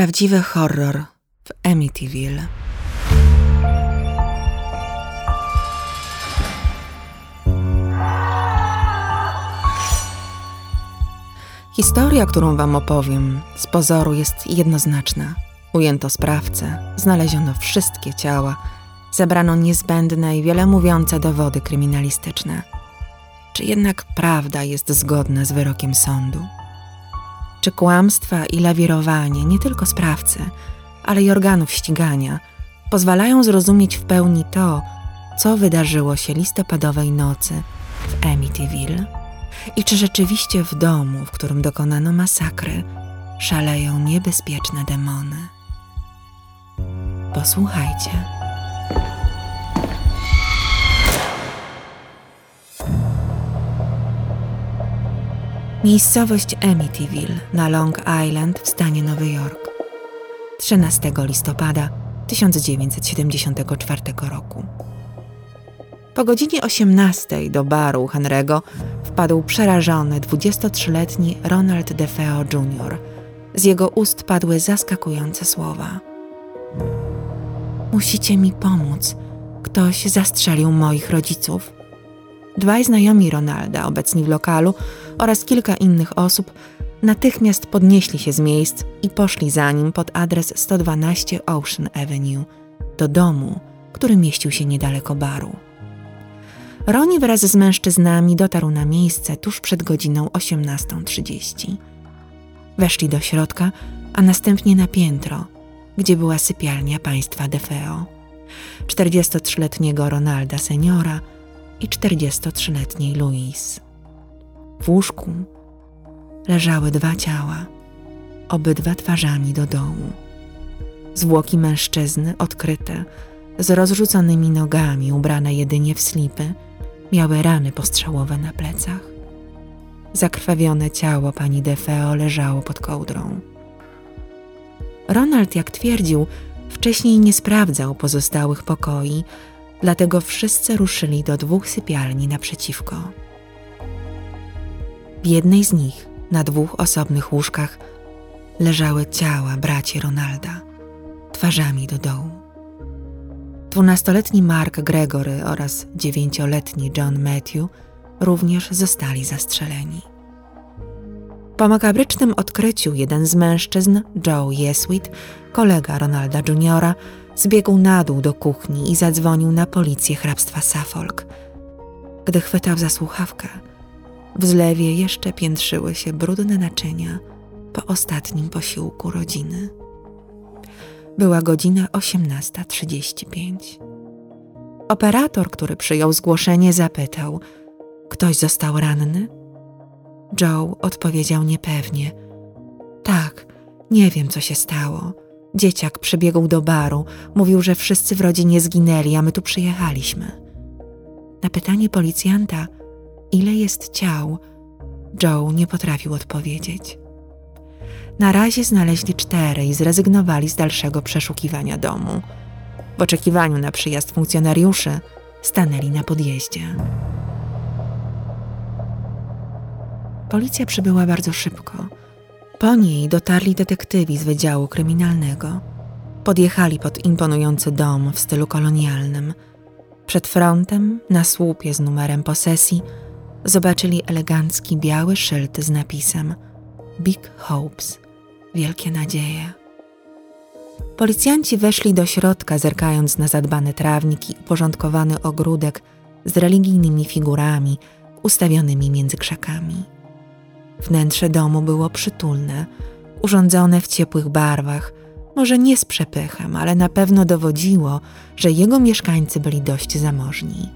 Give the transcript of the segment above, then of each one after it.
Prawdziwy horror w Amityville. Historia, którą wam opowiem, z pozoru jest jednoznaczna. Ujęto sprawcę, znaleziono wszystkie ciała, zebrano niezbędne i wiele mówiące dowody kryminalistyczne. Czy jednak prawda jest zgodna z wyrokiem sądu? Czy kłamstwa i lawirowanie nie tylko sprawcy, ale i organów ścigania pozwalają zrozumieć w pełni to, co wydarzyło się listopadowej nocy w Amityville? I czy rzeczywiście w domu, w którym dokonano masakry, szaleją niebezpieczne demony? Posłuchajcie. Miejscowość Amityville na Long Island w stanie Nowy Jork. 13 listopada 1974 roku. Po godzinie 18 do baru Henry'ego wpadł przerażony 23-letni Ronald DeFeo Jr. Z jego ust padły zaskakujące słowa. Musicie mi pomóc. Ktoś zastrzelił moich rodziców. Dwaj znajomi Ronalda, obecni w lokalu, oraz kilka innych osób natychmiast podnieśli się z miejsc i poszli za nim pod adres 112 Ocean Avenue, do domu, który mieścił się niedaleko baru. Roni wraz z mężczyznami dotarł na miejsce tuż przed godziną 18.30. Weszli do środka, a następnie na piętro, gdzie była sypialnia państwa DeFeo, 43-letniego Ronalda seniora i 43-letniej Louise. W łóżku leżały dwa ciała, obydwa twarzami do dołu. Zwłoki mężczyzny, odkryte, z rozrzuconymi nogami, ubrane jedynie w slipy, miały rany postrzałowe na plecach. Zakrwawione ciało pani DeFeo leżało pod kołdrą. Ronald, jak twierdził, wcześniej nie sprawdzał pozostałych pokoi, dlatego wszyscy ruszyli do dwóch sypialni naprzeciwko. W jednej z nich, na dwóch osobnych łóżkach, leżały ciała braci Ronalda, twarzami do dołu. Dwunastoletni Mark Gregory oraz dziewięcioletni John Matthew również zostali zastrzeleni. Po makabrycznym odkryciu jeden z mężczyzn, Joe Yeswit, kolega Ronalda Juniora, zbiegł na dół do kuchni i zadzwonił na policję hrabstwa Suffolk. Gdy chwytał za słuchawkę, w zlewie jeszcze piętrzyły się brudne naczynia po ostatnim posiłku rodziny. Była godzina 18.35. Operator, który przyjął zgłoszenie, zapytał: Ktoś został ranny? Joe odpowiedział niepewnie: Tak, nie wiem, co się stało. Dzieciak przybiegł do baru, mówił, że wszyscy w rodzinie zginęli, a my tu przyjechaliśmy. Na pytanie policjanta, ile jest ciał, Joe nie potrafił odpowiedzieć. Na razie znaleźli cztery i zrezygnowali z dalszego przeszukiwania domu. W oczekiwaniu na przyjazd funkcjonariuszy stanęli na podjeździe. Policja przybyła bardzo szybko. Po niej dotarli detektywi z Wydziału Kryminalnego. Podjechali pod imponujący dom w stylu kolonialnym. Przed frontem, na słupie z numerem posesji, zobaczyli elegancki biały szyld z napisem Big Hopes wielkie nadzieje. Policjanci weszli do środka, zerkając na zadbany trawnik i uporządkowany ogródek z religijnymi figurami ustawionymi między krzakami. Wnętrze domu było przytulne, urządzone w ciepłych barwach, może nie z przepychem, ale na pewno dowodziło, że jego mieszkańcy byli dość zamożni.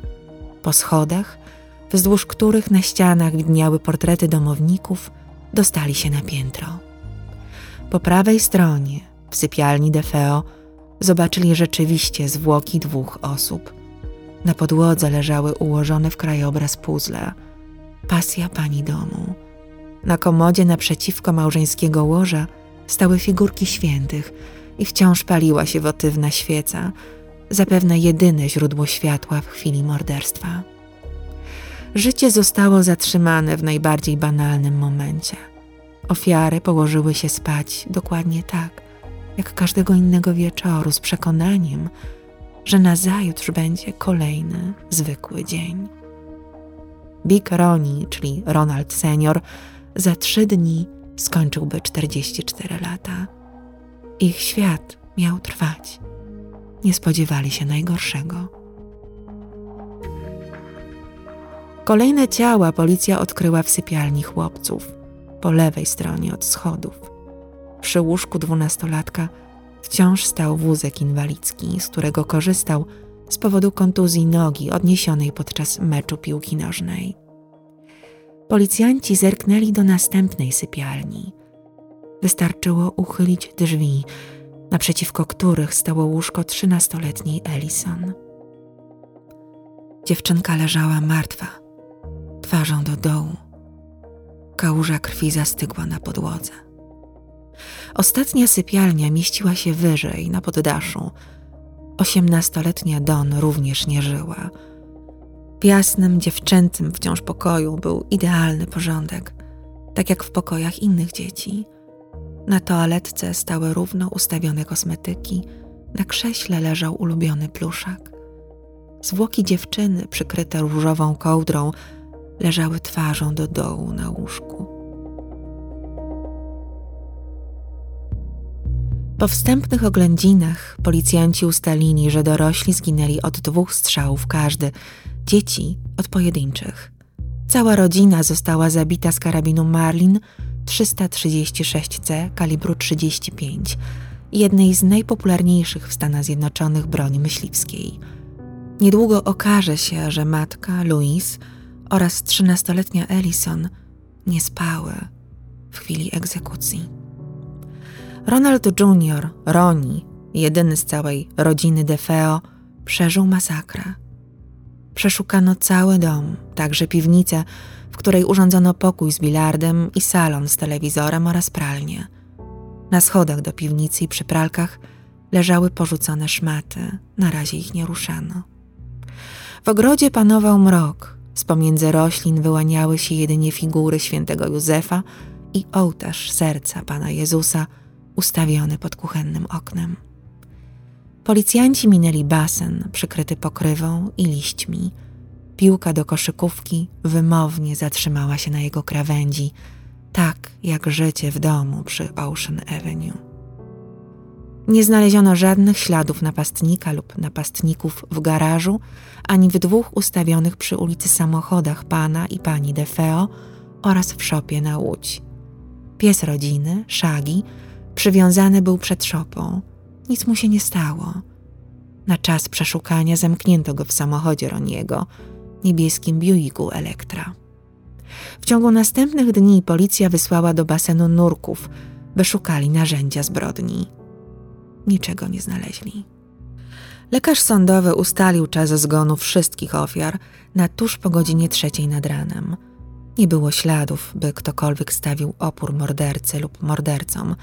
Po schodach, wzdłuż których na ścianach widniały portrety domowników, dostali się na piętro. Po prawej stronie, w sypialni Defeo, zobaczyli rzeczywiście zwłoki dwóch osób. Na podłodze leżały ułożone w krajobraz puzzle. Pasja pani domu. Na komodzie naprzeciwko małżeńskiego łoża stały figurki świętych i wciąż paliła się wotywna świeca, zapewne jedyne źródło światła w chwili morderstwa. Życie zostało zatrzymane w najbardziej banalnym momencie – Ofiary położyły się spać dokładnie tak, jak każdego innego wieczoru, z przekonaniem, że nazajutrz będzie kolejny zwykły dzień. Big Ronnie, czyli Ronald Senior, za trzy dni skończyłby 44 lata. Ich świat miał trwać. Nie spodziewali się najgorszego. Kolejne ciała policja odkryła w sypialni chłopców, po lewej stronie od schodów. Przy łóżku dwunastolatka wciąż stał wózek inwalidzki, z którego korzystał z powodu kontuzji nogi odniesionej podczas meczu piłki nożnej. Policjanci zerknęli do następnej sypialni. Wystarczyło uchylić drzwi, naprzeciwko których stało łóżko trzynastoletniej Ellison. Dziewczynka leżała martwa, twarzą do dołu. Kałuża krwi zastygła na podłodze. Ostatnia sypialnia mieściła się wyżej, na poddaszu. Osiemnastoletnia Don również nie żyła. W jasnym, dziewczęcym wciąż pokoju był idealny porządek, tak jak w pokojach innych dzieci. Na toaletce stały równo ustawione kosmetyki, na krześle leżał ulubiony pluszak. Zwłoki dziewczyny, przykryte różową kołdrą, leżały twarzą do dołu na łóżku. Po wstępnych oględzinach policjanci ustalili, że dorośli zginęli od dwóch strzałów każdy, dzieci od pojedynczych. Cała rodzina została zabita z karabinu Marlin 336C kalibru 35, jednej z najpopularniejszych w Stanach Zjednoczonych broni myśliwskiej. Niedługo okaże się, że matka Louise oraz 13-letnia Ellison nie spały w chwili egzekucji. Ronald Jr., Roni, jedyny z całej rodziny DeFeo, przeżył masakrę. Przeszukano cały dom, także piwnicę, w której urządzono pokój z bilardem i salon z telewizorem oraz pralnię. Na schodach do piwnicy i przy pralkach leżały porzucone szmaty, na razie ich nie ruszano. W ogrodzie panował mrok, z pomiędzy roślin wyłaniały się jedynie figury świętego Józefa i ołtarz serca Pana Jezusa ustawiony pod kuchennym oknem. Policjanci minęli basen przykryty pokrywą i liśćmi. Piłka do koszykówki wymownie zatrzymała się na jego krawędzi, tak jak życie w domu przy Ocean Avenue. Nie znaleziono żadnych śladów napastnika lub napastników w garażu, ani w dwóch ustawionych przy ulicy samochodach pana i pani DeFeo oraz w szopie na Łódź. Pies rodziny, Shaggy, przywiązany był przed szopą. Nic mu się nie stało. Na czas przeszukania zamknięto go w samochodzie Roniego, niebieskim Buicku Elektra. W ciągu następnych dni policja wysłała do basenu nurków, by szukali narzędzia zbrodni. Niczego nie znaleźli. Lekarz sądowy ustalił czas zgonu wszystkich ofiar na tuż po godzinie trzeciej nad ranem. Nie było śladów, by ktokolwiek stawił opór mordercy lub mordercom.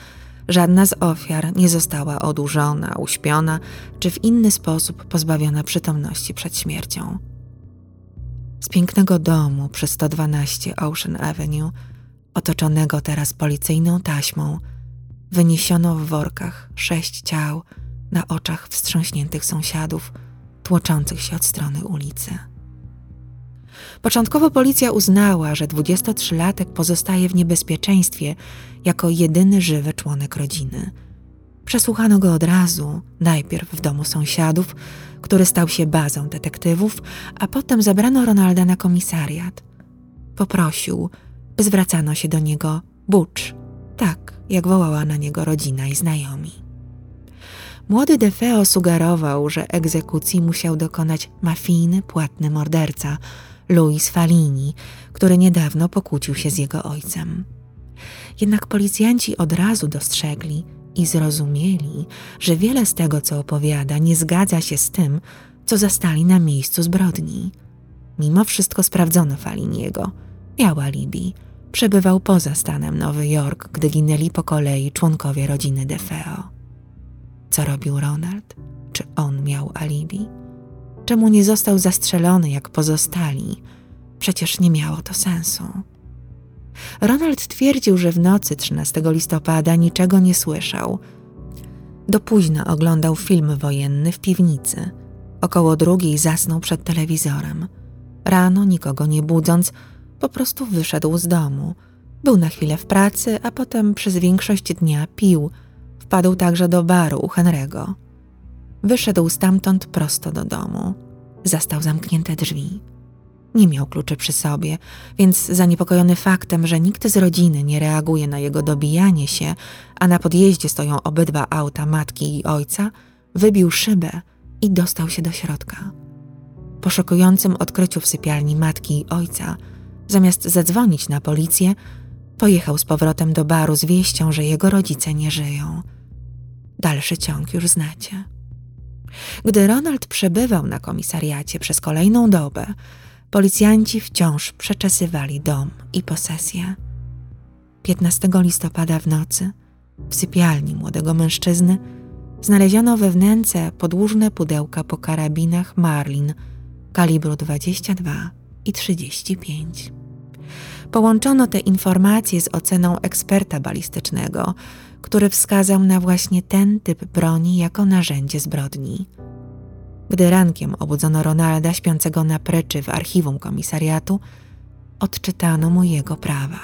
Żadna z ofiar nie została odurzona, uśpiona czy w inny sposób pozbawiona przytomności przed śmiercią. Z pięknego domu przy 112 Ocean Avenue, otoczonego teraz policyjną taśmą, wyniesiono w workach sześć ciał na oczach wstrząśniętych sąsiadów, tłoczących się od strony ulicy. Początkowo policja uznała, że 23-latek pozostaje w niebezpieczeństwie jako jedyny żywy członek rodziny. Przesłuchano go od razu, najpierw w domu sąsiadów, który stał się bazą detektywów, a potem zabrano Ronalda na komisariat. Poprosił, by zwracano się do niego Butch, tak jak wołała na niego rodzina i znajomi. Młody DeFeo sugerował, że egzekucji musiał dokonać mafijny, płatny morderca, Luis Falini, który niedawno pokłócił się z jego ojcem. Jednak policjanci od razu dostrzegli i zrozumieli, że wiele z tego, co opowiada, nie zgadza się z tym, co zastali na miejscu zbrodni. Mimo wszystko sprawdzono Faliniego. Miał alibi. Przebywał poza stanem Nowy Jork, gdy ginęli po kolei członkowie rodziny DeFeo. Co robił Ronald? Czy on miał alibi? Czemu nie został zastrzelony jak pozostali? Przecież nie miało to sensu. Ronald twierdził, że w nocy 13 listopada niczego nie słyszał. Do późna oglądał film wojenny w piwnicy. Około drugiej zasnął przed telewizorem. Rano, nikogo nie budząc, po prostu wyszedł z domu. Był na chwilę w pracy, a potem przez większość dnia pił. Wpadł także do baru u Henry'ego. Wyszedł stamtąd prosto do domu. Zastał zamknięte drzwi. Nie miał kluczy przy sobie, więc zaniepokojony faktem, że nikt z rodziny nie reaguje na jego dobijanie się, a na podjeździe stoją obydwa auta matki i ojca, wybił szybę i dostał się do środka. Po szokującym odkryciu w sypialni matki i ojca, zamiast zadzwonić na policję, pojechał z powrotem do baru z wieścią, że jego rodzice nie żyją. Dalszy ciąg już znacie. Gdy Ronald przebywał na komisariacie przez kolejną dobę, policjanci wciąż przeczesywali dom i posesję. 15 listopada w nocy w sypialni młodego mężczyzny znaleziono we wnęce podłużne pudełka po karabinach Marlin kalibru 22 i 35. Połączono te informacje z oceną eksperta balistycznego, który wskazał na właśnie ten typ broni jako narzędzie zbrodni. Gdy rankiem obudzono Ronalda śpiącego na pryczy w archiwum komisariatu, odczytano mu jego prawa.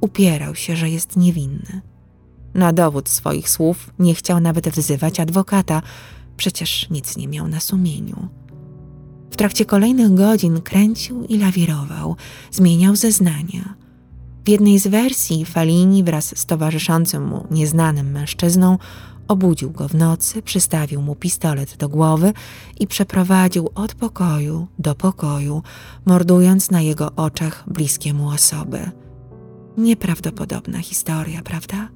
Upierał się, że jest niewinny. Na dowód swoich słów nie chciał nawet wzywać adwokata, przecież nic nie miał na sumieniu. W trakcie kolejnych godzin kręcił i lawirował, zmieniał zeznania. W jednej z wersji Falini wraz z towarzyszącym mu nieznanym mężczyzną obudził go w nocy, przystawił mu pistolet do głowy i przeprowadził od pokoju do pokoju, mordując na jego oczach bliskie mu osoby. Nieprawdopodobna historia, prawda?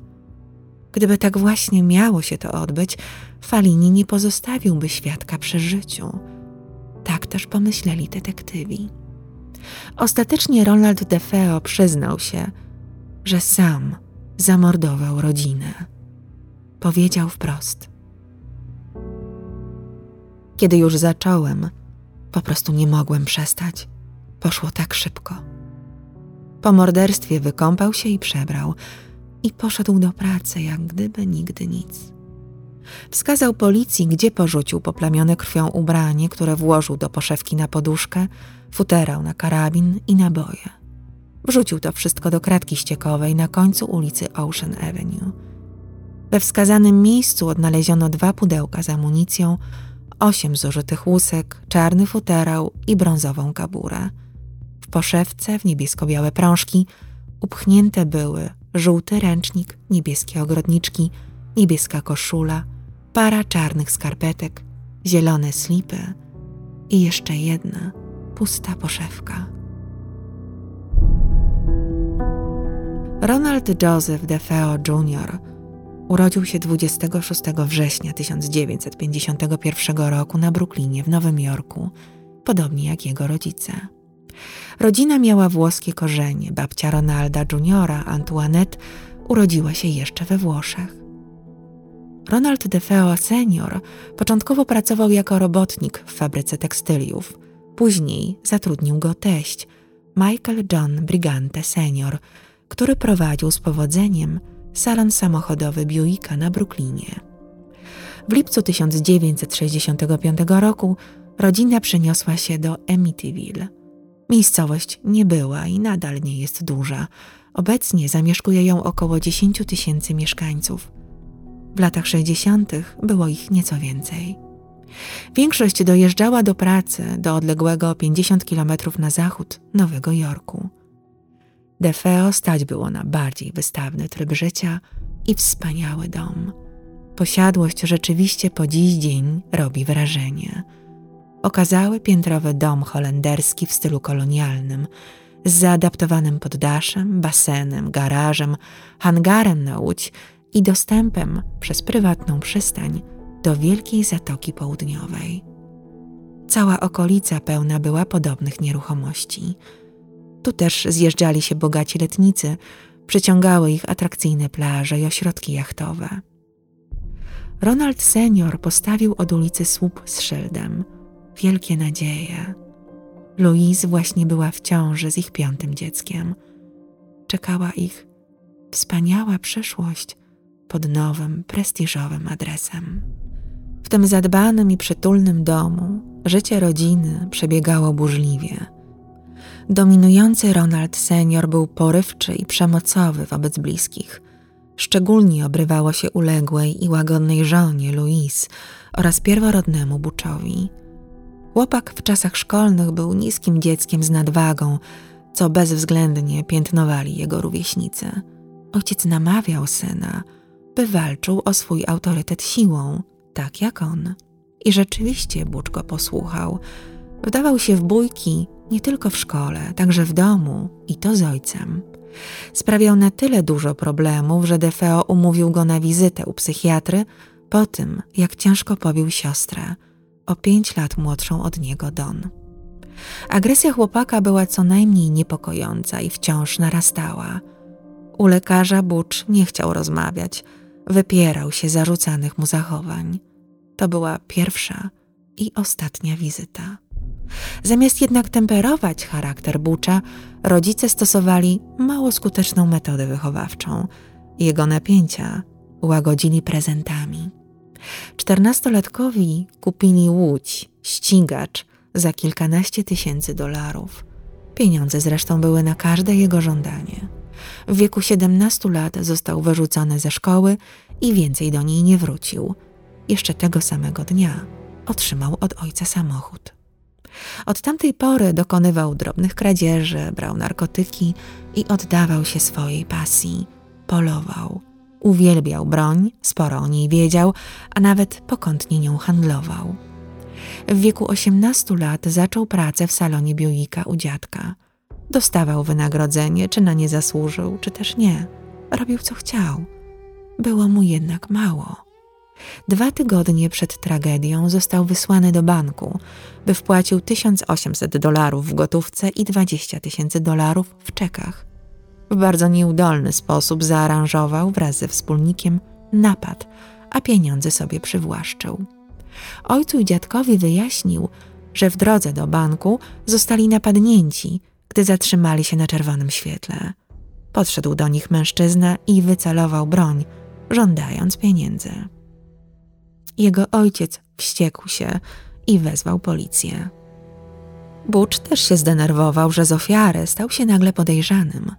Gdyby tak właśnie miało się to odbyć, Falini nie pozostawiłby świadka przy życiu. Tak też pomyśleli detektywi. Ostatecznie Ronald DeFeo przyznał się, że sam zamordował rodzinę. Powiedział wprost. Kiedy już zacząłem, po prostu nie mogłem przestać. Poszło tak szybko. Po morderstwie wykąpał się i przebrał i poszedł do pracy, jak gdyby nigdy nic. Wskazał policji, gdzie porzucił poplamione krwią ubranie, które włożył do poszewki na poduszkę, futerał na karabin i naboje. Wrzucił to wszystko do kratki ściekowej na końcu ulicy Ocean Avenue. We wskazanym miejscu odnaleziono dwa pudełka z amunicją, osiem zużytych łusek, czarny futerał i brązową kaburę. W poszewce w niebiesko-białe prążki upchnięte były żółty ręcznik, niebieskie ogrodniczki, niebieska koszula, para czarnych skarpetek, zielone slipy i jeszcze jedna pusta poszewka. Ronald Joseph DeFeo Jr. urodził się 26 września 1951 roku na Brooklynie w Nowym Jorku, podobnie jak jego rodzice. Rodzina miała włoskie korzenie. Babcia Ronalda Jr., Antoinette, urodziła się jeszcze we Włoszech. Ronald DeFeo senior początkowo pracował jako robotnik w fabryce tekstyliów. Później zatrudnił go teść, Michael John Brigante senior, który prowadził z powodzeniem salon samochodowy Buicka na Brooklynie. W lipcu 1965 roku rodzina przeniosła się do Amityville. Miejscowość nie była i nadal nie jest duża. Obecnie zamieszkuje ją około 10 tysięcy mieszkańców. W latach 60. było ich nieco więcej. Większość dojeżdżała do pracy do odległego 50 kilometrów na zachód Nowego Jorku. DeFeo stać było na bardziej wystawny tryb życia i wspaniały dom. Posiadłość rzeczywiście po dziś dzień robi wrażenie. Okazały piętrowy dom holenderski w stylu kolonialnym, z zaadaptowanym poddaszem, basenem, garażem, hangarem na łódź i dostępem przez prywatną przystań do Wielkiej Zatoki Południowej. Cała okolica pełna była podobnych nieruchomości. Tu też zjeżdżali się bogaci letnicy, przyciągały ich atrakcyjne plaże i ośrodki jachtowe. Ronald senior postawił od ulicy słup z szyldem. Wielkie nadzieje. Louise właśnie była w ciąży z ich piątym dzieckiem. Czekała ich wspaniała przyszłość pod nowym, prestiżowym adresem. W tym zadbanym i przytulnym domu życie rodziny przebiegało burzliwie. Dominujący Ronald senior był porywczy i przemocowy wobec bliskich. Szczególnie obrywało się uległej i łagodnej żonie Louise oraz pierworodnemu Buczowi. Chłopak w czasach szkolnych był niskim dzieckiem z nadwagą, co bezwzględnie piętnowali jego rówieśnicy. Ojciec namawiał syna, by walczył o swój autorytet siłą, tak jak on. I rzeczywiście Buczko posłuchał. Wdawał się w bójki nie tylko w szkole, także w domu i to z ojcem. Sprawiał na tyle dużo problemów, że Defeo umówił go na wizytę u psychiatry po tym, jak ciężko pobił siostrę, o pięć lat młodszą od niego Don. Agresja chłopaka była co najmniej niepokojąca i wciąż narastała. U lekarza Butch nie chciał rozmawiać, wypierał się zarzucanych mu zachowań. To była pierwsza i ostatnia wizyta. Zamiast jednak temperować charakter Bucza, rodzice stosowali mało skuteczną metodę wychowawczą. Jego napięcia łagodzili prezentami. Czternastolatkowi kupili łódź, ścigacz za kilkanaście tysięcy dolarów. Pieniądze zresztą były na każde jego żądanie. W wieku 17 lat został wyrzucony ze szkoły i więcej do niej nie wrócił. Jeszcze tego samego dnia otrzymał od ojca samochód. Od tamtej pory dokonywał drobnych kradzieży, brał narkotyki i oddawał się swojej pasji. Polował. Uwielbiał broń, sporo o niej wiedział, a nawet pokątnie nią handlował. W wieku 18 lat zaczął pracę w salonie Buicka u dziadka. Dostawał wynagrodzenie, czy na nie zasłużył, czy też nie. Robił co chciał. Było mu jednak mało. Dwa tygodnie przed tragedią został wysłany do banku, by wpłacił 1800 dolarów w gotówce i 20 tysięcy dolarów w czekach. W bardzo nieudolny sposób zaaranżował wraz ze wspólnikiem napad, a pieniądze sobie przywłaszczył. Ojcu i dziadkowi wyjaśnił, że w drodze do banku zostali napadnięci, gdy zatrzymali się na czerwonym świetle. Podszedł do nich mężczyzna i wycelował broń, żądając pieniędzy. Jego ojciec wściekł się i wezwał policję. Butch też się zdenerwował, że z ofiary stał się nagle podejrzanym.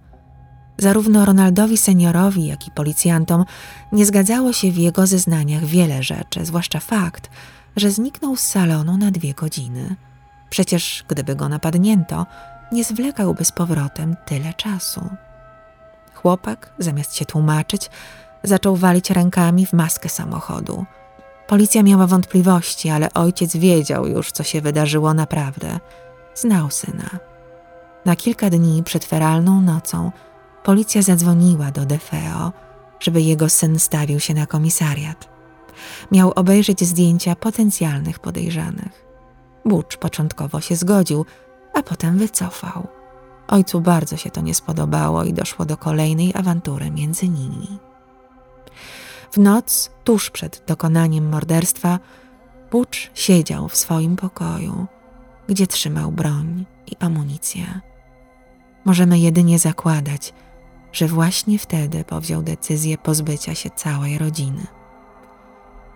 Zarówno Ronaldowi seniorowi, jak i policjantom nie zgadzało się w jego zeznaniach wiele rzeczy, zwłaszcza fakt, że zniknął z salonu na dwie godziny. Przecież gdyby go napadnięto, nie zwlekałby z powrotem tyle czasu. Chłopak, zamiast się tłumaczyć, zaczął walić rękami w maskę samochodu. Policja miała wątpliwości, ale ojciec wiedział już, co się wydarzyło naprawdę. Znał syna. Na kilka dni przed feralną nocą policja zadzwoniła do Defeo, żeby jego syn stawił się na komisariat. Miał obejrzeć zdjęcia potencjalnych podejrzanych. Butch początkowo się zgodził, a potem wycofał. Ojcu bardzo się to nie spodobało i doszło do kolejnej awantury między nimi. W noc, tuż przed dokonaniem morderstwa, Butch siedział w swoim pokoju, gdzie trzymał broń i amunicję. Możemy jedynie zakładać, że właśnie wtedy powziął decyzję pozbycia się całej rodziny.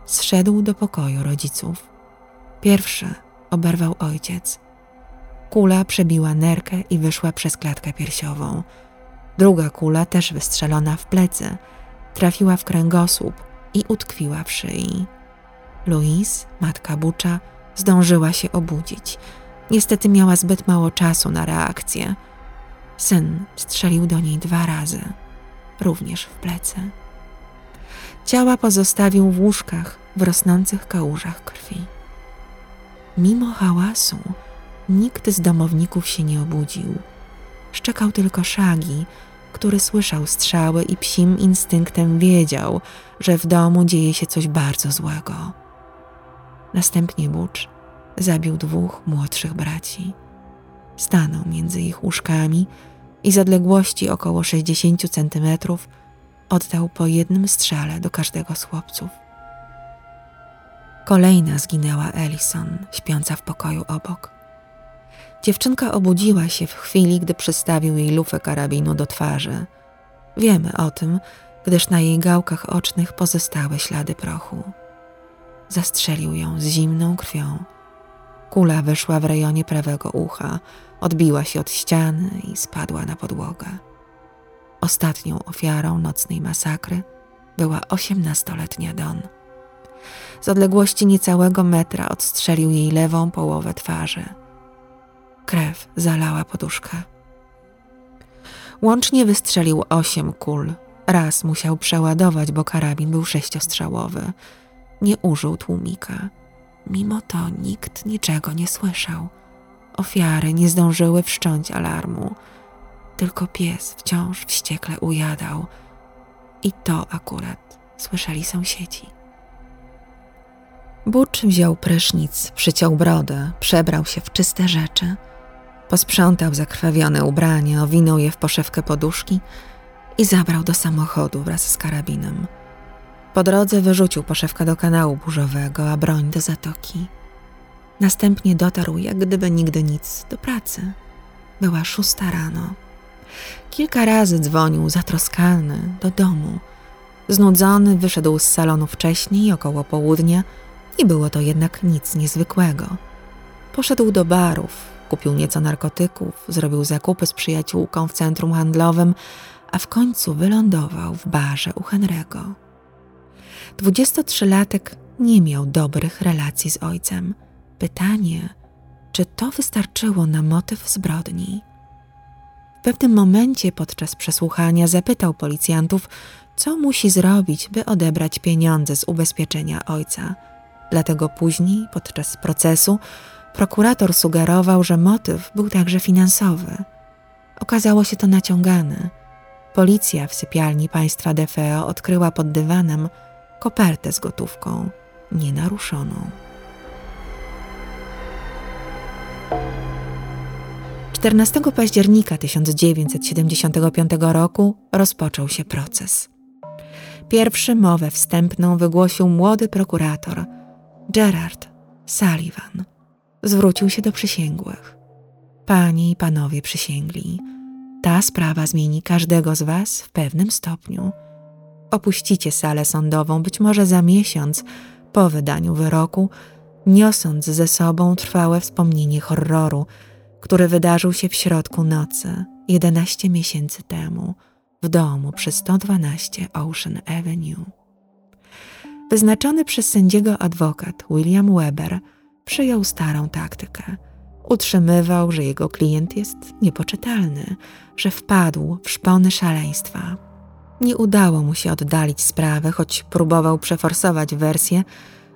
Zszedł do pokoju rodziców. Pierwszy oberwał ojciec. Kula przebiła nerkę i wyszła przez klatkę piersiową. Druga kula, też wystrzelona w plecy, trafiła w kręgosłup i utkwiła w szyi. Louise, matka Bucza, zdążyła się obudzić. Niestety miała zbyt mało czasu na reakcję. Syn strzelił do niej dwa razy, również w plecy. Ciała pozostawił w łóżkach w rosnących kałużach krwi. Mimo hałasu, nikt z domowników się nie obudził. Szczekał tylko szagi, który słyszał strzały i psim instynktem wiedział, że w domu dzieje się coś bardzo złego. Następnie Bucz zabił dwóch młodszych braci. Stanął między ich łóżkami i z odległości około 60 centymetrów oddał po jednym strzale do każdego z chłopców. Kolejna zginęła Ellison, śpiąca w pokoju obok. Dziewczynka obudziła się w chwili, gdy przystawił jej lufę karabinu do twarzy. Wiemy o tym, gdyż na jej gałkach ocznych pozostały ślady prochu. Zastrzelił ją z zimną krwią. Kula wyszła w rejonie prawego ucha, odbiła się od ściany i spadła na podłogę. Ostatnią ofiarą nocnej masakry była osiemnastoletnia Don. Z odległości niecałego metra odstrzelił jej lewą połowę twarzy. Krew zalała poduszkę. Łącznie wystrzelił osiem kul. Raz musiał przeładować, bo karabin był sześciostrzałowy. Nie użył tłumika. Mimo to nikt niczego nie słyszał. Ofiary nie zdążyły wszcząć alarmu. Tylko pies wciąż wściekle ujadał. I to akurat słyszeli sąsiedzi. Butch wziął prysznic, przyciął brodę, przebrał się w czyste rzeczy. Posprzątał zakrwawione ubrania, owinął je w poszewkę poduszki i zabrał do samochodu wraz z karabinem. Po drodze wyrzucił poszewkę do kanału burzowego, a broń do zatoki. Następnie dotarł, jak gdyby nigdy nic, do pracy. Była szósta rano. Kilka razy dzwonił zatroskany do domu. Znudzony wyszedł z salonu wcześniej, około południa, i było to jednak nic niezwykłego. Poszedł do barów, kupił nieco narkotyków, zrobił zakupy z przyjaciółką w centrum handlowym, a w końcu wylądował w barze u Henry'ego. 23-latek nie miał dobrych relacji z ojcem. Pytanie, czy to wystarczyło na motyw zbrodni? W pewnym momencie podczas przesłuchania zapytał policjantów, co musi zrobić, by odebrać pieniądze z ubezpieczenia ojca. Dlatego później, podczas procesu, prokurator sugerował, że motyw był także finansowy. Okazało się to naciągane. Policja w sypialni państwa DFO odkryła pod dywanem kopertę z gotówką, nienaruszoną. 14 października 1975 roku rozpoczął się proces. Pierwszy mowę wstępną wygłosił młody prokurator Gerard Sullivan. Zwrócił się do przysięgłych. Panie i panowie przysięgli, ta sprawa zmieni każdego z was w pewnym stopniu. Opuścicie salę sądową być może za miesiąc po wydaniu wyroku, niosąc ze sobą trwałe wspomnienie horroru, który wydarzył się w środku nocy 11 miesięcy temu w domu przy 112 Ocean Avenue. Wyznaczony przez sędziego adwokat William Weber przyjął starą taktykę. Utrzymywał, że jego klient jest niepoczytalny, że wpadł w szpony szaleństwa. Nie udało mu się oddalić sprawy, choć próbował przeforsować wersję,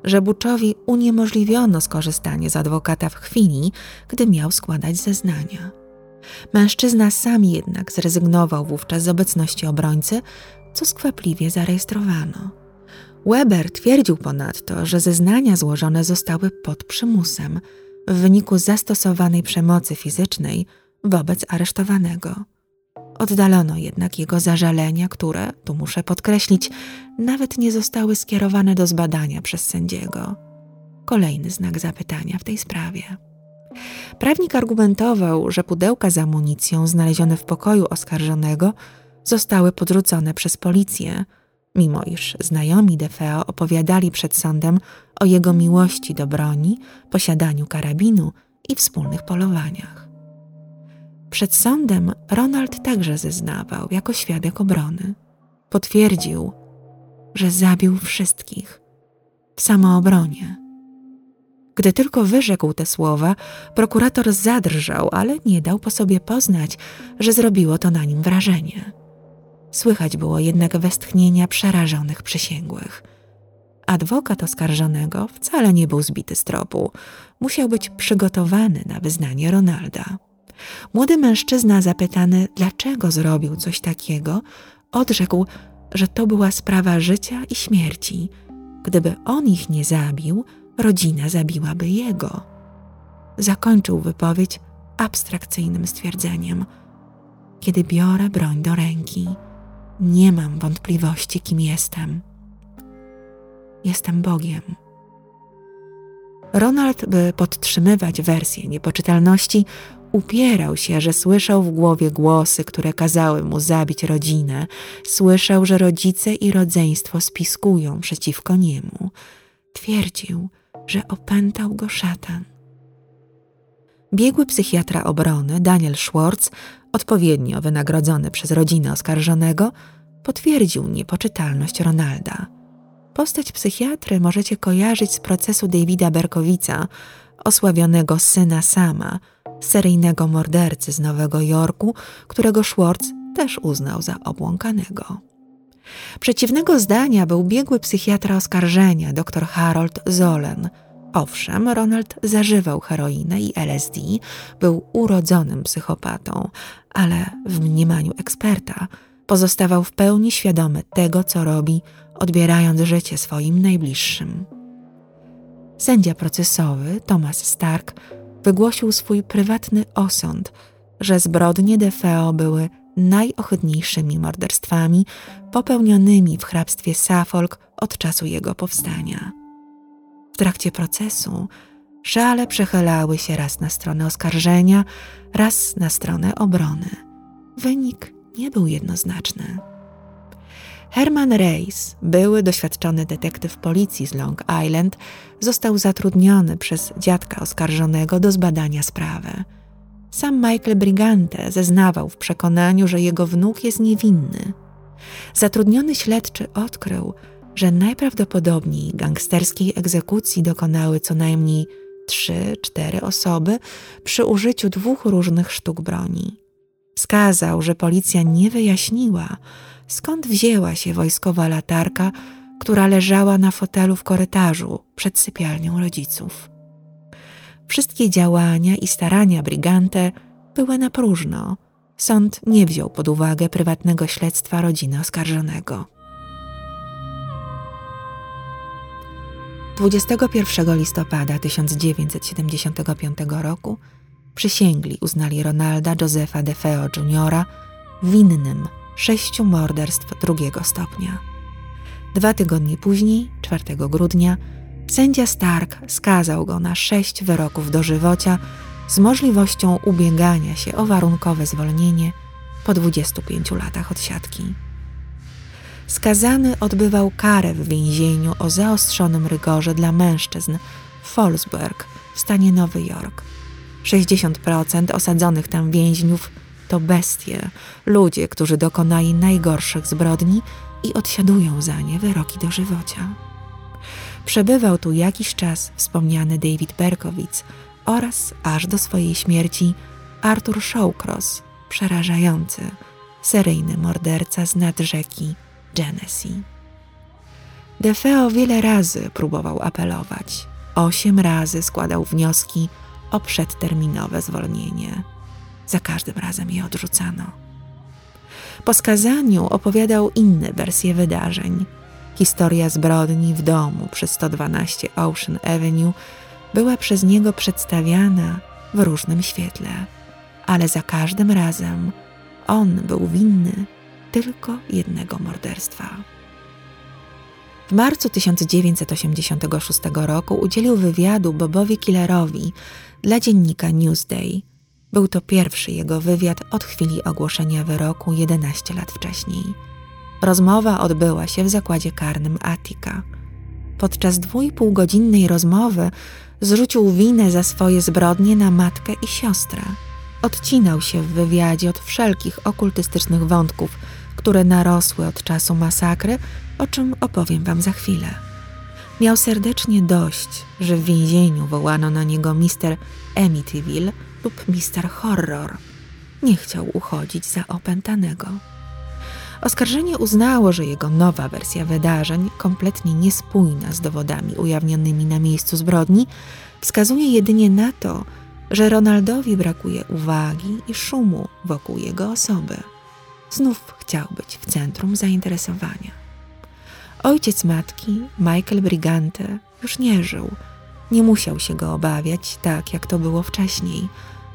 że Buczowi uniemożliwiono skorzystanie z adwokata w chwili, gdy miał składać zeznania. Mężczyzna sam jednak zrezygnował wówczas z obecności obrońcy, co skwapliwie zarejestrowano. Weber twierdził ponadto, że zeznania złożone zostały pod przymusem w wyniku zastosowanej przemocy fizycznej wobec aresztowanego. Oddalono jednak jego zażalenia, które, tu muszę podkreślić, nawet nie zostały skierowane do zbadania przez sędziego. Kolejny znak zapytania w tej sprawie. Prawnik argumentował, że pudełka z amunicją znalezione w pokoju oskarżonego zostały podrzucone przez policję, mimo iż znajomi DFO opowiadali przed sądem o jego miłości do broni, posiadaniu karabinu i wspólnych polowaniach. Przed sądem Ronald także zeznawał jako świadek obrony. Potwierdził, że zabił wszystkich w samoobronie. Gdy tylko wyrzekł te słowa, prokurator zadrżał, ale nie dał po sobie poznać, że zrobiło to na nim wrażenie. Słychać było jednak westchnienia przerażonych przysięgłych. Adwokat oskarżonego wcale nie był zbity z tropu. Musiał być przygotowany na wyznanie Ronalda. Młody mężczyzna zapytany, dlaczego zrobił coś takiego, odrzekł, że to była sprawa życia i śmierci. Gdyby on ich nie zabił, rodzina zabiłaby jego. Zakończył wypowiedź abstrakcyjnym stwierdzeniem: Kiedy biorę broń do ręki, nie mam wątpliwości, kim jestem. Jestem Bogiem. Ronald, by podtrzymywać wersję niepoczytalności, Upierał się, że słyszał w głowie głosy, które kazały mu zabić rodzinę. Słyszał, że rodzice i rodzeństwo spiskują przeciwko niemu. Twierdził, że opętał go szatan. Biegły psychiatra obrony Daniel Schwartz, odpowiednio wynagrodzony przez rodzinę oskarżonego, potwierdził niepoczytalność Ronalda. Postać psychiatry możecie kojarzyć z procesu Davida Berkowica, osławionego syna sama, seryjnego mordercy z Nowego Jorku, którego Schwartz też uznał za obłąkanego. Przeciwnego zdania był biegły psychiatra oskarżenia dr Harold Zolen. Owszem, Ronald zażywał heroinę i LSD, był urodzonym psychopatą, ale w mniemaniu eksperta pozostawał w pełni świadomy tego, co robi, odbierając życie swoim najbliższym. Sędzia procesowy Thomas Stark wygłosił swój prywatny osąd, że zbrodnie DeFeo były najohydniejszymi morderstwami popełnionymi w hrabstwie Suffolk od czasu jego powstania. W trakcie procesu szale przechylały się raz na stronę oskarżenia, raz na stronę obrony. Wynik nie był jednoznaczny. Herman Reis, były doświadczony detektyw policji z Long Island, został zatrudniony przez dziadka oskarżonego do zbadania sprawy. Sam Michael Brigante zeznawał w przekonaniu, że jego wnuk jest niewinny. Zatrudniony śledczy odkrył, że najprawdopodobniej gangsterskiej egzekucji dokonały co najmniej trzy, cztery osoby przy użyciu dwóch różnych sztuk broni. Wskazał, że policja nie wyjaśniła, skąd wzięła się wojskowa latarka, która leżała na fotelu w korytarzu przed sypialnią rodziców. Wszystkie działania i starania Brigante były na próżno. Sąd nie wziął pod uwagę prywatnego śledztwa rodziny oskarżonego. 21 listopada 1975 roku przysięgli uznali Ronalda Josefa DeFeo Jr. winnym sześciu morderstw drugiego stopnia. Dwa tygodnie później, 4 grudnia, sędzia Stark skazał go na sześć wyroków dożywocia z możliwością ubiegania się o warunkowe zwolnienie po 25 latach odsiadki. Skazany odbywał karę w więzieniu o zaostrzonym rygorze dla mężczyzn w Fallsburg w stanie Nowy Jork. 60% osadzonych tam więźniów to bestie, ludzie, którzy dokonali najgorszych zbrodni i odsiadują za nie wyroki dożywocia. Przebywał tu jakiś czas wspomniany David Berkowitz oraz aż do swojej śmierci Arthur Shawcross, przerażający, seryjny morderca z nad rzeki Genesee. DeFeo wiele razy próbował apelować. Osiem razy składał wnioski o przedterminowe zwolnienie. Za każdym razem je odrzucano. Po skazaniu opowiadał inne wersje wydarzeń. Historia zbrodni w domu przy 112 Ocean Avenue była przez niego przedstawiana w różnym świetle, ale za każdym razem on był winny tylko jednego morderstwa. W marcu 1986 roku udzielił wywiadu Bobowi Killerowi dla dziennika Newsday. Był to pierwszy jego wywiad od chwili ogłoszenia wyroku 11 lat wcześniej. Rozmowa odbyła się w zakładzie karnym Attica. Podczas dwójpółgodzinnej rozmowy zrzucił winę za swoje zbrodnie na matkę i siostrę. Odcinał się w wywiadzie od wszelkich okultystycznych wątków, które narosły od czasu masakry, o czym opowiem wam za chwilę. Miał serdecznie dość, że w więzieniu wołano na niego Mister Amityville lub Mister Horror. Nie chciał uchodzić za opętanego. Oskarżenie uznało, że jego nowa wersja wydarzeń, kompletnie niespójna z dowodami ujawnionymi na miejscu zbrodni, wskazuje jedynie na to, że Ronaldowi brakuje uwagi i szumu wokół jego osoby. Znów chciał być w centrum zainteresowania. Ojciec matki, Michael Brigante, już nie żył. Nie musiał się go obawiać, tak jak to było wcześniej.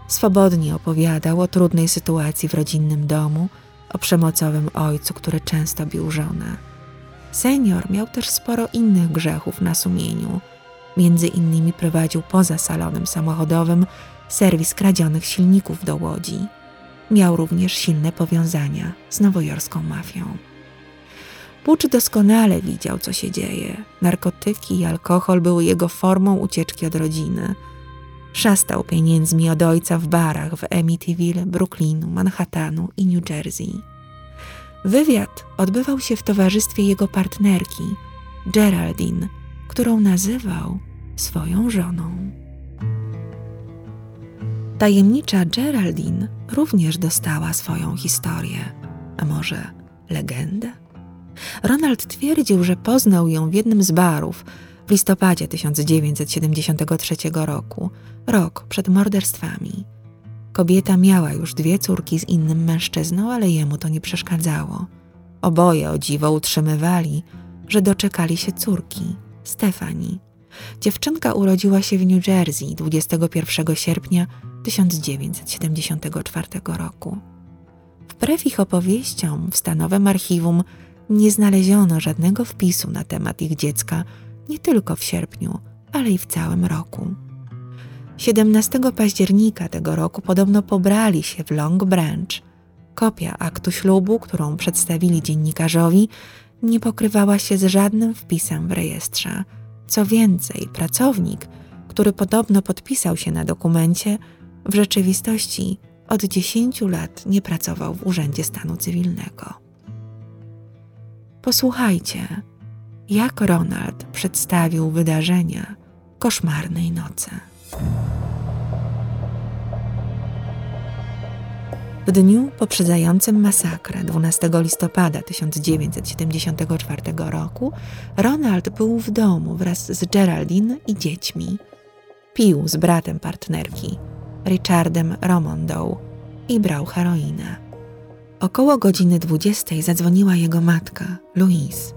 Swobodnie opowiadał o trudnej sytuacji w rodzinnym domu, o przemocowym ojcu, który często bił żonę. Senior miał też sporo innych grzechów na sumieniu. Między innymi prowadził poza salonem samochodowym serwis kradzionych silników do łodzi. Miał również silne powiązania z nowojorską mafią. Butch doskonale widział, co się dzieje. Narkotyki i alkohol były jego formą ucieczki od rodziny. Szastał pieniędzmi od ojca w barach w Amityville, Brooklynu, Manhattanu i New Jersey. Wywiad odbywał się w towarzystwie jego partnerki, Geraldine, którą nazywał swoją żoną. Tajemnicza Geraldine również dostała swoją historię, a może legendę? Ronald twierdził, że poznał ją w jednym z barów w listopadzie 1973 roku, rok przed morderstwami. Kobieta miała już dwie córki z innym mężczyzną, ale jemu to nie przeszkadzało. Oboje o dziwo utrzymywali, że doczekali się córki, Stefani. Dziewczynka urodziła się w New Jersey 21 sierpnia 1974 roku. Wbrew ich opowieściom w stanowym archiwum nie znaleziono żadnego wpisu na temat ich dziecka nie tylko w sierpniu, ale i w całym roku. 17 października tego roku podobno pobrali się w Long Branch. Kopia aktu ślubu, którą przedstawili dziennikarzowi, nie pokrywała się z żadnym wpisem w rejestrze. Co więcej, pracownik, który podobno podpisał się na dokumencie, w rzeczywistości od 10 lat nie pracował w Urzędzie Stanu Cywilnego. Posłuchajcie, jak Ronald przedstawił wydarzenia koszmarnej nocy. W dniu poprzedzającym masakrę 12 listopada 1974 roku Ronald był w domu wraz z Geraldine i dziećmi. Pił z bratem partnerki, Richardem Romondą i brał heroinę. Około godziny 20 zadzwoniła jego matka, Louise.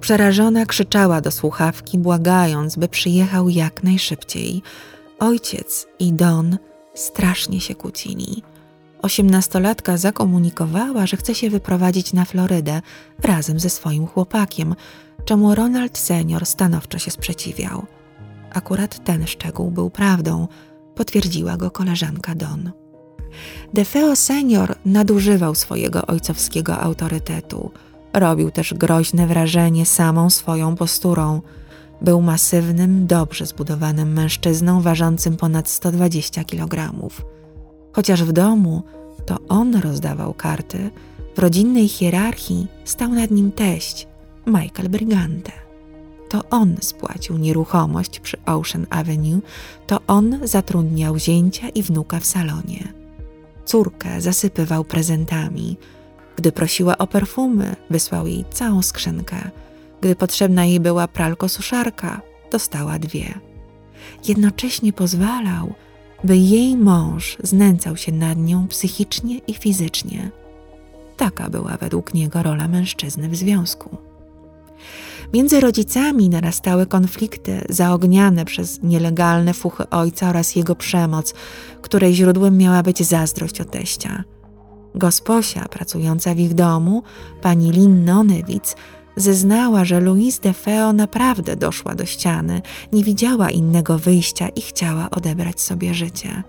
Przerażona krzyczała do słuchawki, błagając, by przyjechał jak najszybciej. Ojciec i Don strasznie się kłócili. Osiemnastolatka zakomunikowała, że chce się wyprowadzić na Florydę razem ze swoim chłopakiem, czemu Ronald senior stanowczo się sprzeciwiał. Akurat ten szczegół był prawdą, potwierdziła go koleżanka Don. DeFeo senior nadużywał swojego ojcowskiego autorytetu. Robił też groźne wrażenie samą swoją posturą. Był masywnym, dobrze zbudowanym mężczyzną ważącym ponad 120 kg. Chociaż w domu to on rozdawał karty, w rodzinnej hierarchii stał nad nim teść, Michael Brigante. To on spłacił nieruchomość przy Ocean Avenue, to on zatrudniał zięcia i wnuka w salonie. Córkę zasypywał prezentami. Gdy prosiła o perfumy, wysłał jej całą skrzynkę. Gdy potrzebna jej była pralko-suszarka, dostała dwie. Jednocześnie pozwalał, by jej mąż znęcał się nad nią psychicznie i fizycznie. Taka była według niego rola mężczyzny w związku. Między rodzicami narastały konflikty zaogniane przez nielegalne fuchy ojca oraz jego przemoc, której źródłem miała być zazdrość o teścia. Gosposia pracująca w ich domu, pani Nonewitz, zeznała, że Louise de Feo naprawdę doszła do ściany, nie widziała innego wyjścia i chciała odebrać sobie życie.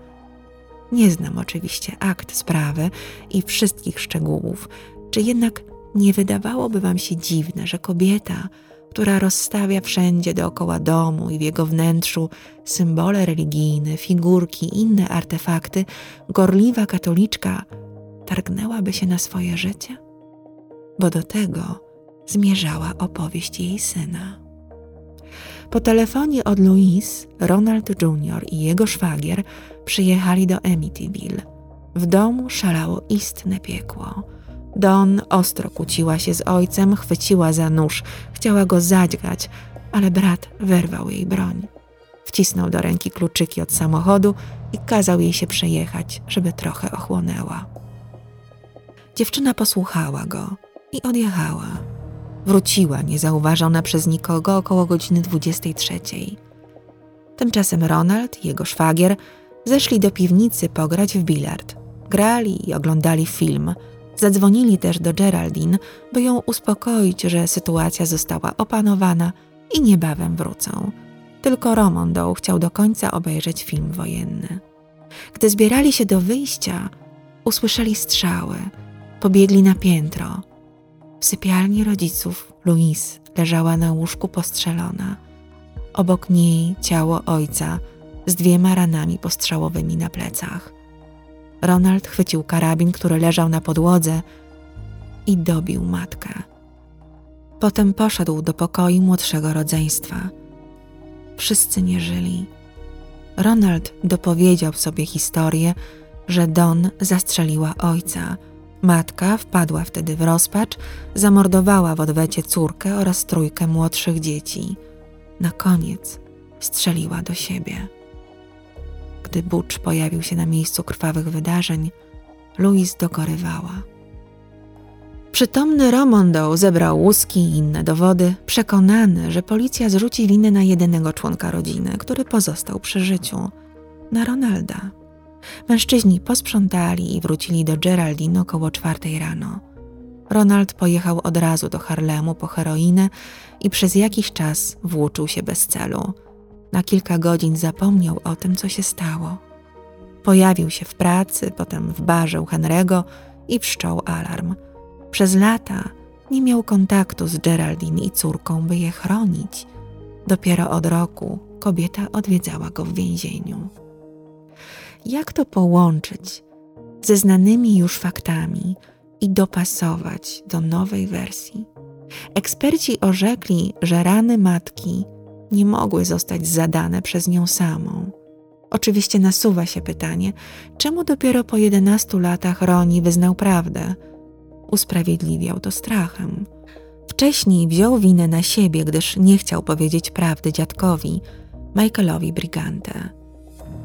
Nie znam oczywiście akt sprawy i wszystkich szczegółów, czy jednak nie wydawałoby wam się dziwne, że kobieta, która rozstawia wszędzie dookoła domu i w jego wnętrzu symbole religijne, figurki inne artefakty, gorliwa katoliczka targnęłaby się na swoje życie? Bo do tego zmierzała opowieść jej syna. Po telefonie od Louise, Ronald Jr. i jego szwagier przyjechali do Amityville. W domu szalało istne piekło. Don ostro kłóciła się z ojcem, chwyciła za nóż, chciała go zadźgać, ale brat wyrwał jej broń. Wcisnął do ręki kluczyki od samochodu i kazał jej się przejechać, żeby trochę ochłonęła. Dziewczyna posłuchała go i odjechała. Wróciła niezauważona przez nikogo około godziny 23. Tymczasem Ronald jego szwagier zeszli do piwnicy pograć w bilard. Grali i oglądali film – Zadzwonili też do Geraldine, by ją uspokoić, że sytuacja została opanowana i niebawem wrócą. Tylko Romondo chciał do końca obejrzeć film wojenny. Gdy zbierali się do wyjścia, usłyszeli strzały. Pobiegli na piętro. W sypialni rodziców Louise leżała na łóżku postrzelona. Obok niej ciało ojca z dwiema ranami postrzałowymi na plecach. Ronald chwycił karabin, który leżał na podłodze i dobił matkę. Potem poszedł do pokoju młodszego rodzeństwa. Wszyscy nie żyli. Ronald dopowiedział sobie historię, że Don zastrzeliła ojca. Matka wpadła wtedy w rozpacz, zamordowała w odwecie córkę oraz trójkę młodszych dzieci. Na koniec strzeliła do siebie. Gdy Butch pojawił się na miejscu krwawych wydarzeń, Louise dogorywała. Przytomny Romondo zebrał łuski i inne dowody, przekonany, że policja zrzuci winę na jedynego członka rodziny, który pozostał przy życiu na Ronalda. Mężczyźni posprzątali i wrócili do Geraldine około czwartej rano. Ronald pojechał od razu do Harlemu po heroinę i przez jakiś czas włóczył się bez celu. Na kilka godzin zapomniał o tym, co się stało. Pojawił się w pracy, potem w barze u Henry'ego i wszczął alarm. Przez lata nie miał kontaktu z Geraldine i córką, by je chronić. Dopiero od roku kobieta odwiedzała go w więzieniu. Jak to połączyć ze znanymi już faktami i dopasować do nowej wersji? Eksperci orzekli, że rany matki nie mogły zostać zadane przez nią samą. Oczywiście nasuwa się pytanie, czemu dopiero po 11 latach Roni wyznał prawdę? Usprawiedliwiał to strachem. Wcześniej wziął winę na siebie, gdyż nie chciał powiedzieć prawdy dziadkowi, Michaelowi Brigante.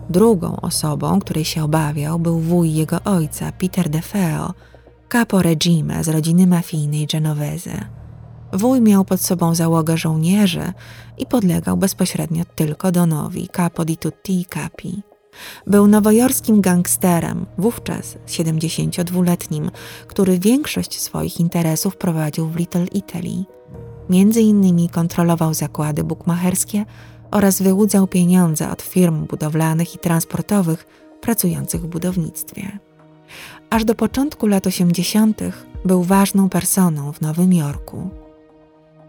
Drugą osobą, której się obawiał, był wuj jego ojca, Peter DeFeo, capo regime z rodziny mafijnej Genovese. Wuj miał pod sobą załogę żołnierzy i podlegał bezpośrednio tylko Donowi, capo di tutti i capi. Był nowojorskim gangsterem, wówczas 72-letnim, który większość swoich interesów prowadził w Little Italy. Między innymi kontrolował zakłady bukmacherskie oraz wyłudzał pieniądze od firm budowlanych i transportowych pracujących w budownictwie. Aż do początku lat 80. był ważną personą w Nowym Jorku.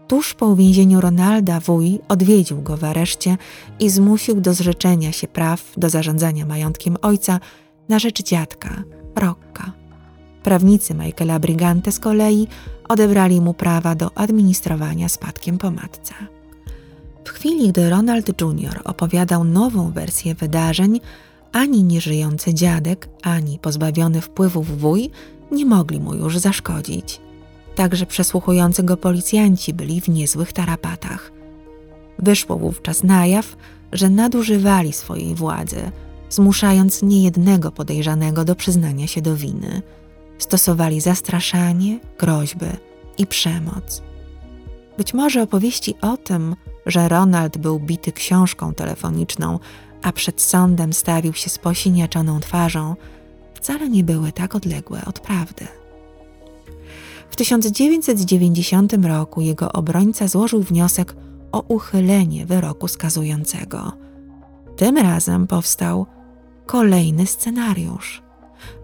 Tuż po uwięzieniu Ronalda wuj odwiedził go w areszcie i zmusił do zrzeczenia się praw do zarządzania majątkiem ojca na rzecz dziadka, Rocka. Prawnicy Michaela Brigante z kolei odebrali mu prawa do administrowania spadkiem po matce. W chwili, gdy Ronald Jr. opowiadał nową wersję wydarzeń, ani nieżyjący dziadek, ani pozbawiony wpływów wuj nie mogli mu już zaszkodzić. Także przesłuchujący go policjanci byli w niezłych tarapatach. Wyszło wówczas na jaw, że nadużywali swojej władzy, zmuszając niejednego podejrzanego do przyznania się do winy. Stosowali zastraszanie, groźby i przemoc. Być może opowieści o tym, że Ronald był bity książką telefoniczną, a przed sądem stawił się z posiniaczoną twarzą, wcale nie były tak odległe od prawdy. W 1990 roku jego obrońca złożył wniosek o uchylenie wyroku skazującego. Tym razem powstał kolejny scenariusz.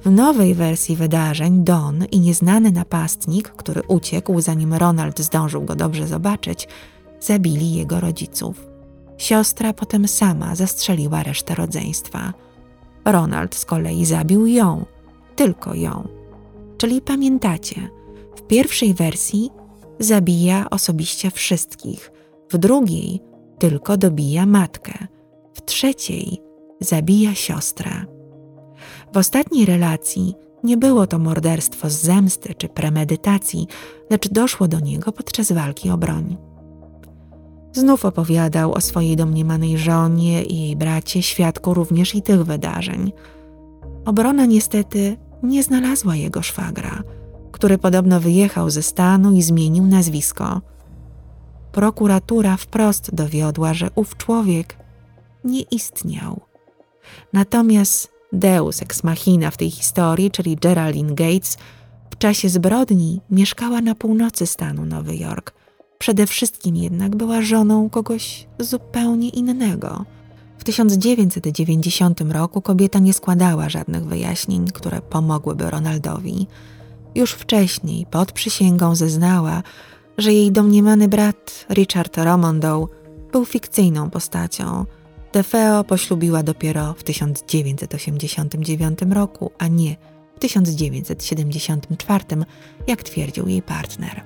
W nowej wersji wydarzeń Don i nieznany napastnik, który uciekł zanim Ronald zdążył go dobrze zobaczyć, zabili jego rodziców. Siostra potem sama zastrzeliła resztę rodzeństwa. Ronald z kolei zabił ją, tylko ją. Czyli pamiętacie, pierwszej wersji zabija osobiście wszystkich, w drugiej tylko dobija matkę, w trzeciej zabija siostrę. W ostatniej relacji nie było to morderstwo z zemsty czy premedytacji, lecz doszło do niego podczas walki o broń. Znów opowiadał o swojej domniemanej żonie i jej bracie, świadku również i tych wydarzeń. Obrona niestety nie znalazła jego szwagra, który podobno wyjechał ze stanu i zmienił nazwisko. Prokuratura wprost dowiodła, że ów człowiek nie istniał. Natomiast Deus ex machina w tej historii, czyli Geraldine Gates, w czasie zbrodni mieszkała na północy stanu Nowy Jork – Przede wszystkim jednak była żoną kogoś zupełnie innego. W 1990 roku kobieta nie składała żadnych wyjaśnień, które pomogłyby Ronaldowi. Już wcześniej, pod przysięgą, zeznała, że jej domniemany brat Richard Romondow był fikcyjną postacią. DeFeo poślubiła dopiero w 1989 roku, a nie w 1974, jak twierdził jej partner.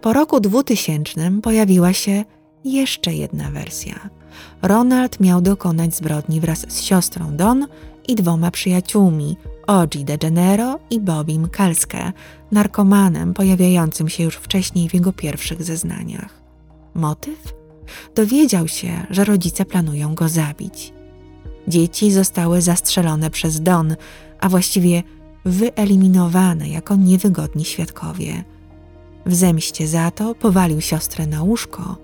Po roku 2000 pojawiła się jeszcze jedna wersja. Ronald miał dokonać zbrodni wraz z siostrą Don i dwoma przyjaciółmi, Oji DeGenero i Bobim Kalske, narkomanem pojawiającym się już wcześniej w jego pierwszych zeznaniach. Motyw? Dowiedział się, że rodzice planują go zabić. Dzieci zostały zastrzelone przez Don, a właściwie wyeliminowane jako niewygodni świadkowie. W zemście za to powalił siostrę na łóżko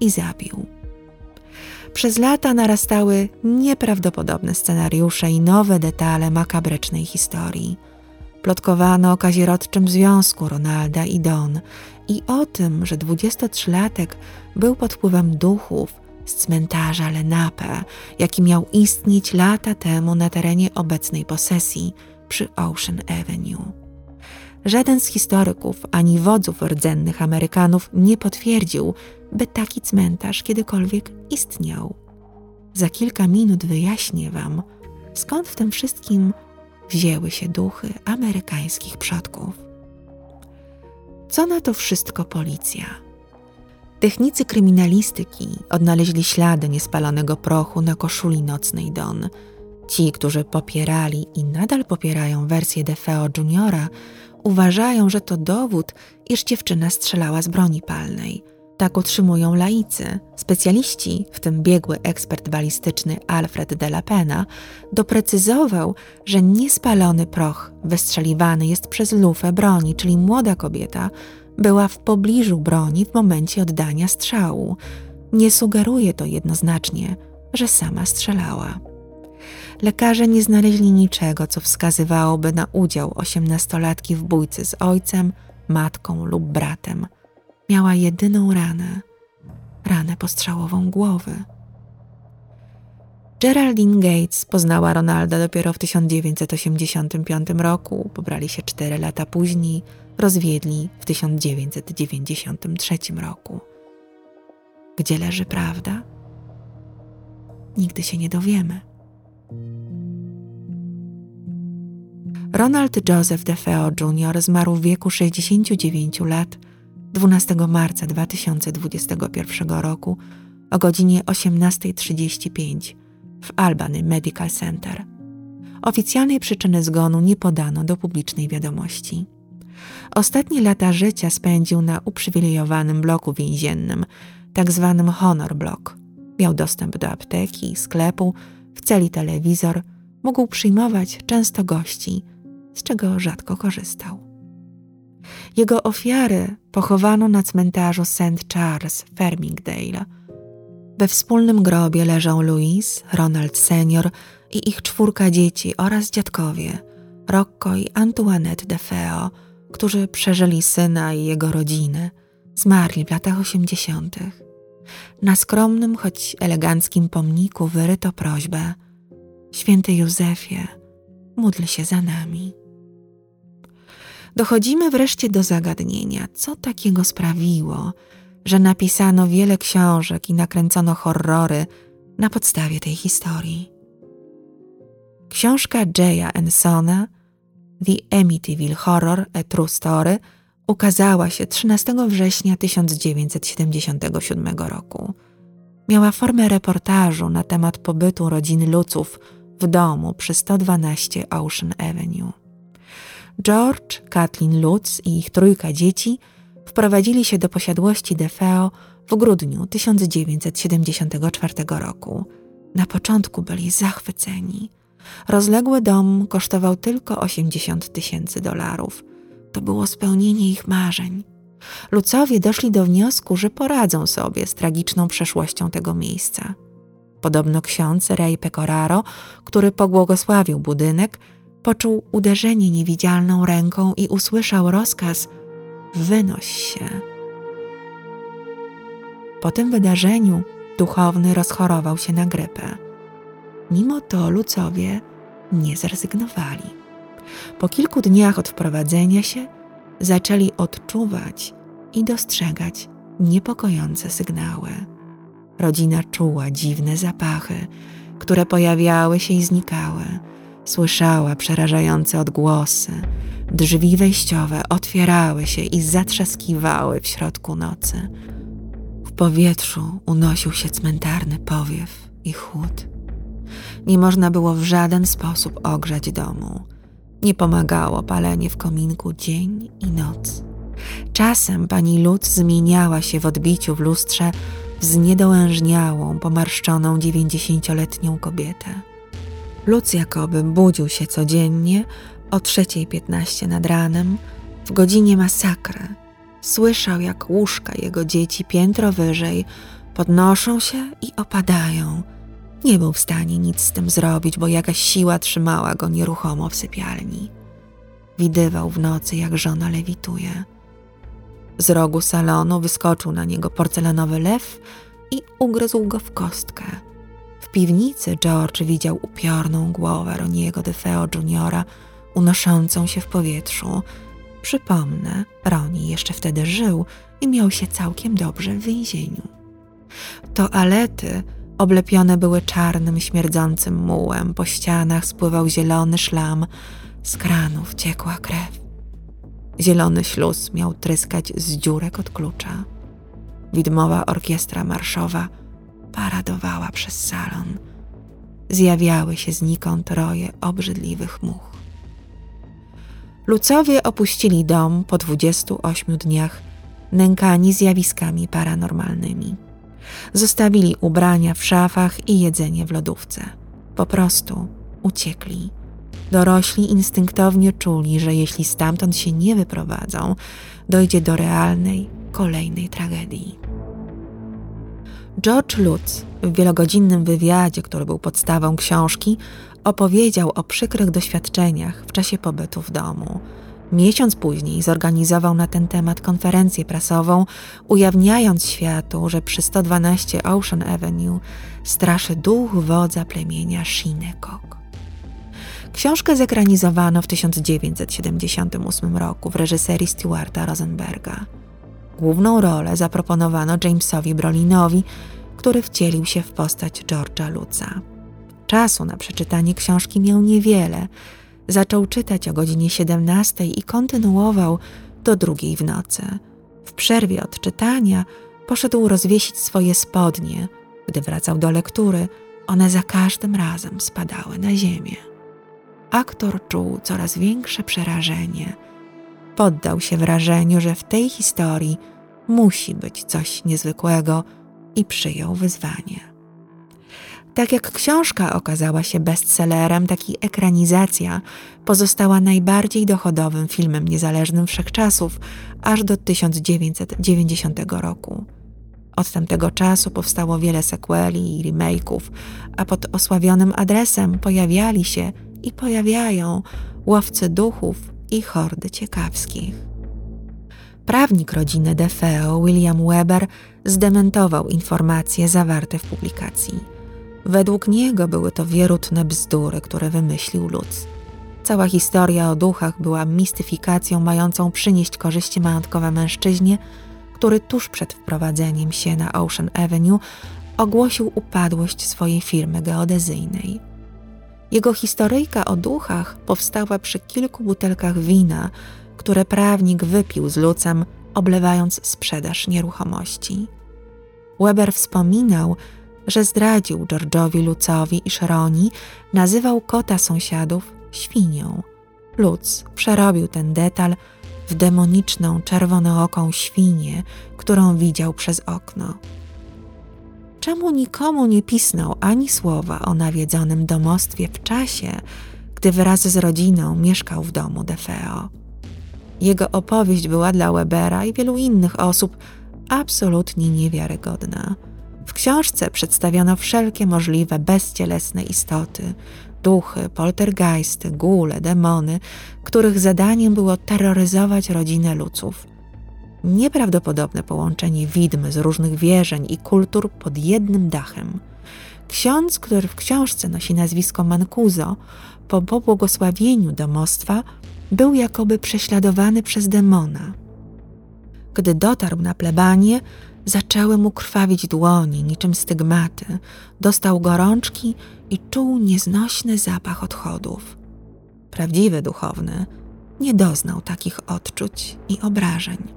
i zabił. Przez lata narastały nieprawdopodobne scenariusze i nowe detale makabrycznej historii. Plotkowano o kazirodczym związku Ronalda i Don i o tym, że 23-latek był pod wpływem duchów z cmentarza Lenape, jaki miał istnieć lata temu na terenie obecnej posesji przy Ocean Avenue. Żaden z historyków ani wodzów rdzennych Amerykanów nie potwierdził, by taki cmentarz kiedykolwiek istniał. Za kilka minut wyjaśnię Wam, skąd w tym wszystkim wzięły się duchy amerykańskich przodków. Co na to wszystko policja? Technicy kryminalistyki odnaleźli ślady niespalonego prochu na koszuli nocnej Don. Ci, którzy popierali i nadal popierają wersję DeFeo Juniora, uważają, że to dowód, iż dziewczyna strzelała z broni palnej – tak utrzymują laicy. Specjaliści, w tym biegły ekspert balistyczny Alfred de la Pena, doprecyzował, że niespalony proch wystrzeliwany jest przez lufę broni, czyli młoda kobieta była w pobliżu broni w momencie oddania strzału. Nie sugeruje to jednoznacznie, że sama strzelała. Lekarze nie znaleźli niczego, co wskazywałoby na udział osiemnastolatki w bójce z ojcem, matką lub bratem miała jedyną ranę ranę postrzałową głowy. Geraldine Gates poznała Ronalda dopiero w 1985 roku, pobrali się cztery lata później, rozwiedli w 1993 roku. Gdzie leży prawda? Nigdy się nie dowiemy. Ronald Joseph DeFeo Jr. zmarł w wieku 69 lat 12 marca 2021 roku o godzinie 18.35 w Albany Medical Center. Oficjalnej przyczyny zgonu nie podano do publicznej wiadomości. Ostatnie lata życia spędził na uprzywilejowanym bloku więziennym, tak zwanym Honor Block. Miał dostęp do apteki, sklepu, w celi telewizor, mógł przyjmować często gości, z czego rzadko korzystał. Jego ofiary pochowano na cmentarzu St. Charles w Fermingdale. We wspólnym grobie leżą Louise, Ronald senior i ich czwórka dzieci oraz dziadkowie, Rocco i Antoinette DeFeo, którzy przeżyli syna i jego rodzinę, zmarli w latach osiemdziesiątych. Na skromnym, choć eleganckim pomniku wyryto prośbę: Święty Józefie, módl się za nami. Dochodzimy wreszcie do zagadnienia, co takiego sprawiło, że napisano wiele książek i nakręcono horrory na podstawie tej historii. Książka Jaya Ensona The Amityville Horror A True Story ukazała się 13 września 1977 roku. Miała formę reportażu na temat pobytu rodziny Luców w domu przy 112 Ocean Avenue. George, Kathleen Lutz i ich trójka dzieci wprowadzili się do posiadłości DeFeo w grudniu 1974 roku. Na początku byli zachwyceni. Rozległy dom kosztował tylko 80 tysięcy dolarów. To było spełnienie ich marzeń. Lucowie doszli do wniosku, że poradzą sobie z tragiczną przeszłością tego miejsca. Podobno ksiądz Ray Pecoraro, który pobłogosławił budynek, poczuł uderzenie niewidzialną ręką i usłyszał rozkaz: Wynoś się. Po tym wydarzeniu duchowny rozchorował się na grypę. Mimo to Lucowie nie zrezygnowali. Po kilku dniach od wprowadzenia się zaczęli odczuwać i dostrzegać niepokojące sygnały. Rodzina czuła dziwne zapachy, które pojawiały się i znikały. Słyszała przerażające odgłosy. Drzwi wejściowe otwierały się i zatrzaskiwały w środku nocy. W powietrzu unosił się cmentarny powiew i chłód. Nie można było w żaden sposób ogrzać domu. Nie pomagało palenie w kominku dzień i noc. Czasem pani Lutz zmieniała się w odbiciu w lustrze w zniedołężniałą, pomarszczoną dziewięćdziesięcioletnią kobietę. Lutz jakoby budził się codziennie o 3.15 nad ranem, w godzinie masakry. Słyszał, jak łóżka jego dzieci piętro wyżej podnoszą się i opadają. Nie był w stanie nic z tym zrobić, bo jakaś siła trzymała go nieruchomo w sypialni. Widywał w nocy, jak żona lewituje. Z rogu salonu wyskoczył na niego porcelanowy lew i ugryzł go w kostkę. W piwnicy George widział upiorną głowę Roniego DeFeo Juniora unoszącą się w powietrzu. Przypomnę, Roni jeszcze wtedy żył i miał się całkiem dobrze w więzieniu. Toalety oblepione były czarnym, śmierdzącym mułem, po ścianach spływał zielony szlam, z kranów ciekła krew. Zielony śluz miał tryskać z dziurek od klucza. Widmowa orkiestra marszowa paradowała przez salon. Zjawiały się znikąd roje obrzydliwych much. Lucowie opuścili dom po 28 dniach, nękani zjawiskami paranormalnymi. Zostawili ubrania w szafach i jedzenie w lodówce. Po prostu uciekli. Dorośli instynktownie czuli, że jeśli stamtąd się nie wyprowadzą, dojdzie do realnej, kolejnej tragedii. George Lutz w wielogodzinnym wywiadzie, który był podstawą książki, opowiedział o przykrych doświadczeniach w czasie pobytu w domu. Miesiąc później zorganizował na ten temat konferencję prasową, ujawniając światu, że przy 112 Ocean Avenue straszy duch wodza plemienia Shinnecock. Książkę zekranizowano w 1978 roku w reżyserii Stewarta Rosenberga. Główną rolę zaproponowano Jamesowi Brolinowi, który wcielił się w postać George'a Luca. Czasu na przeczytanie książki miał niewiele. Zaczął czytać o godzinie 17 i kontynuował do drugiej w nocy. W przerwie od czytania poszedł rozwiesić swoje spodnie. Gdy wracał do lektury, one za każdym razem spadały na ziemię. Aktor czuł coraz większe przerażenie. Poddał się wrażeniu, że w tej historii musi być coś niezwykłego i przyjął wyzwanie. Tak jak książka okazała się bestsellerem, tak i ekranizacja pozostała najbardziej dochodowym filmem niezależnym wszechczasów aż do 1990 roku. Od tamtego czasu powstało wiele sequeli i remake'ów, a pod osławionym adresem pojawiali się i pojawiają łowcy duchów i hordy ciekawskich. Prawnik rodziny DeFeo, William Weber, zdementował informacje zawarte w publikacji. Według niego były to wierutne bzdury, które wymyślił Lutz. Cała historia o duchach była mistyfikacją mającą przynieść korzyści majątkowe mężczyźnie, który tuż przed wprowadzeniem się na Ocean Avenue ogłosił upadłość swojej firmy geodezyjnej. Jego historyjka o duchach powstała przy kilku butelkach wina, które prawnik wypił z Lucem, oblewając sprzedaż nieruchomości. Weber wspominał, że zdradził George'owi Lucowi i Sharoni, nazywał kota sąsiadów świnią. Luc przerobił ten detal w demoniczną, czerwonooką świnię, którą widział przez okno. Czemu nikomu nie pisnął ani słowa o nawiedzonym domostwie w czasie, gdy wraz z rodziną mieszkał w domu Defeo? Jego opowieść była dla Webera i wielu innych osób absolutnie niewiarygodna. W książce przedstawiono wszelkie możliwe bezcielesne istoty, duchy, poltergeisty, góle, demony, których zadaniem było terroryzować rodzinę luców. Nieprawdopodobne połączenie widm z różnych wierzeń i kultur pod jednym dachem. Ksiądz, który w książce nosi nazwisko Mancuso, po pobłogosławieniu domostwa był jakoby prześladowany przez demona. Gdy dotarł na plebanię, zaczęły mu krwawić dłonie niczym stygmaty, dostał gorączki i czuł nieznośny zapach odchodów. Prawdziwy duchowny nie doznał takich odczuć i obrażeń.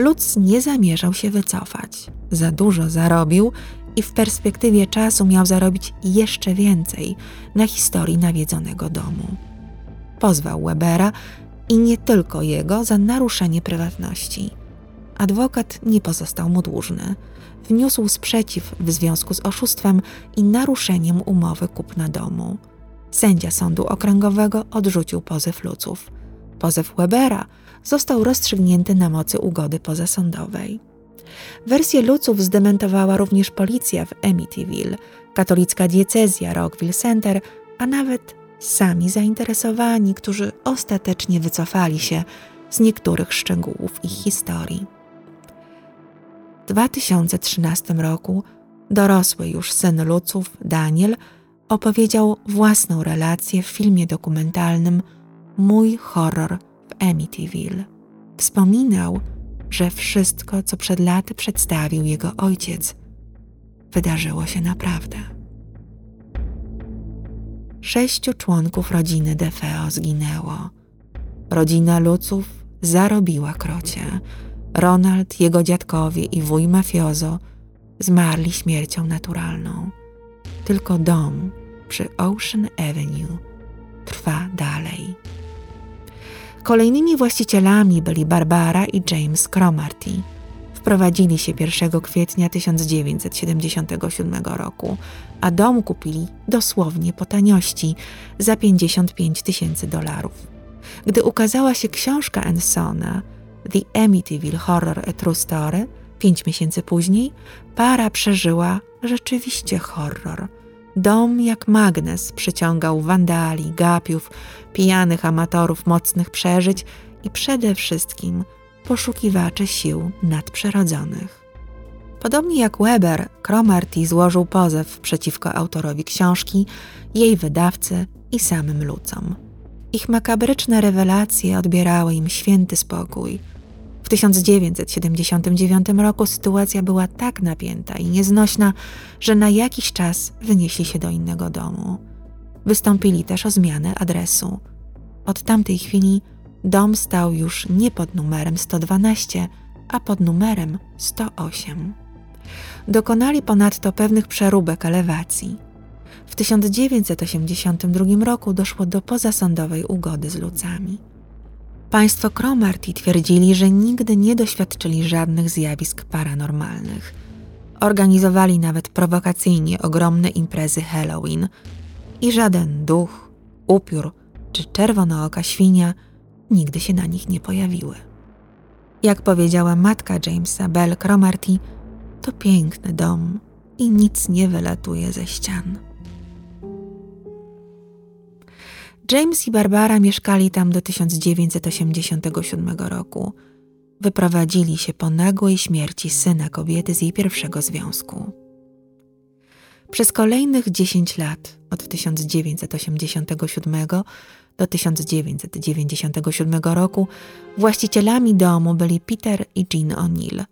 Lutz nie zamierzał się wycofać. Za dużo zarobił i w perspektywie czasu miał zarobić jeszcze więcej na historii nawiedzonego domu. Pozwał Webera i nie tylko jego za naruszenie prywatności. Adwokat nie pozostał mu dłużny. Wniósł sprzeciw w związku z oszustwem i naruszeniem umowy kupna domu. Sędzia sądu okręgowego odrzucił pozew Luców. Pozew Webera został rozstrzygnięty na mocy ugody pozasądowej. Wersję Luców zdementowała również policja w Amityville, katolicka diecezja Rockville Center, a nawet sami zainteresowani, którzy ostatecznie wycofali się z niektórych szczegółów ich historii. W 2013 roku dorosły już syn Luców, Daniel, opowiedział własną relację w filmie dokumentalnym Mój horror Amityville. Wspominał, że wszystko, co przed laty przedstawił jego ojciec, wydarzyło się naprawdę. Sześciu członków rodziny DeFeo zginęło. Rodzina Luców zarobiła krocie. Ronald, jego dziadkowie i wuj mafiozo zmarli śmiercią naturalną. Tylko dom przy Ocean Avenue trwa dalej. Kolejnymi właścicielami byli Barbara i James Cromarty. Wprowadzili się 1 kwietnia 1977 roku, a dom kupili dosłownie po taniości za 55 tysięcy dolarów. Gdy ukazała się książka Ensona The Amityville Horror a True Story, pięć miesięcy później, para przeżyła rzeczywiście horror – Dom jak magnes przyciągał wandali, gapiów, pijanych amatorów mocnych przeżyć i przede wszystkim poszukiwaczy sił nadprzyrodzonych. Podobnie jak Weber, Cromarty złożył pozew przeciwko autorowi książki, jej wydawcy i samym ludzom. Ich makabryczne rewelacje odbierały im święty spokój – 1979 roku sytuacja była tak napięta i nieznośna, że na jakiś czas wynieśli się do innego domu. Wystąpili też o zmianę adresu. Od tamtej chwili dom stał już nie pod numerem 112, a pod numerem 108. Dokonali ponadto pewnych przeróbek elewacji. W 1982 roku doszło do pozasądowej ugody z Lucami. Państwo Cromarty twierdzili, że nigdy nie doświadczyli żadnych zjawisk paranormalnych. Organizowali nawet prowokacyjnie ogromne imprezy Halloween i żaden duch, upiór czy czerwonooka świnia nigdy się na nich nie pojawiły. Jak powiedziała matka Jamesa Bell Cromarty, to piękny dom i nic nie wylatuje ze ścian. James i Barbara mieszkali tam do 1987 roku. Wyprowadzili się po nagłej śmierci syna kobiety z jej pierwszego związku. Przez kolejnych 10 lat, od 1987 do 1997 roku, właścicielami domu byli Peter i Jean O'Neill.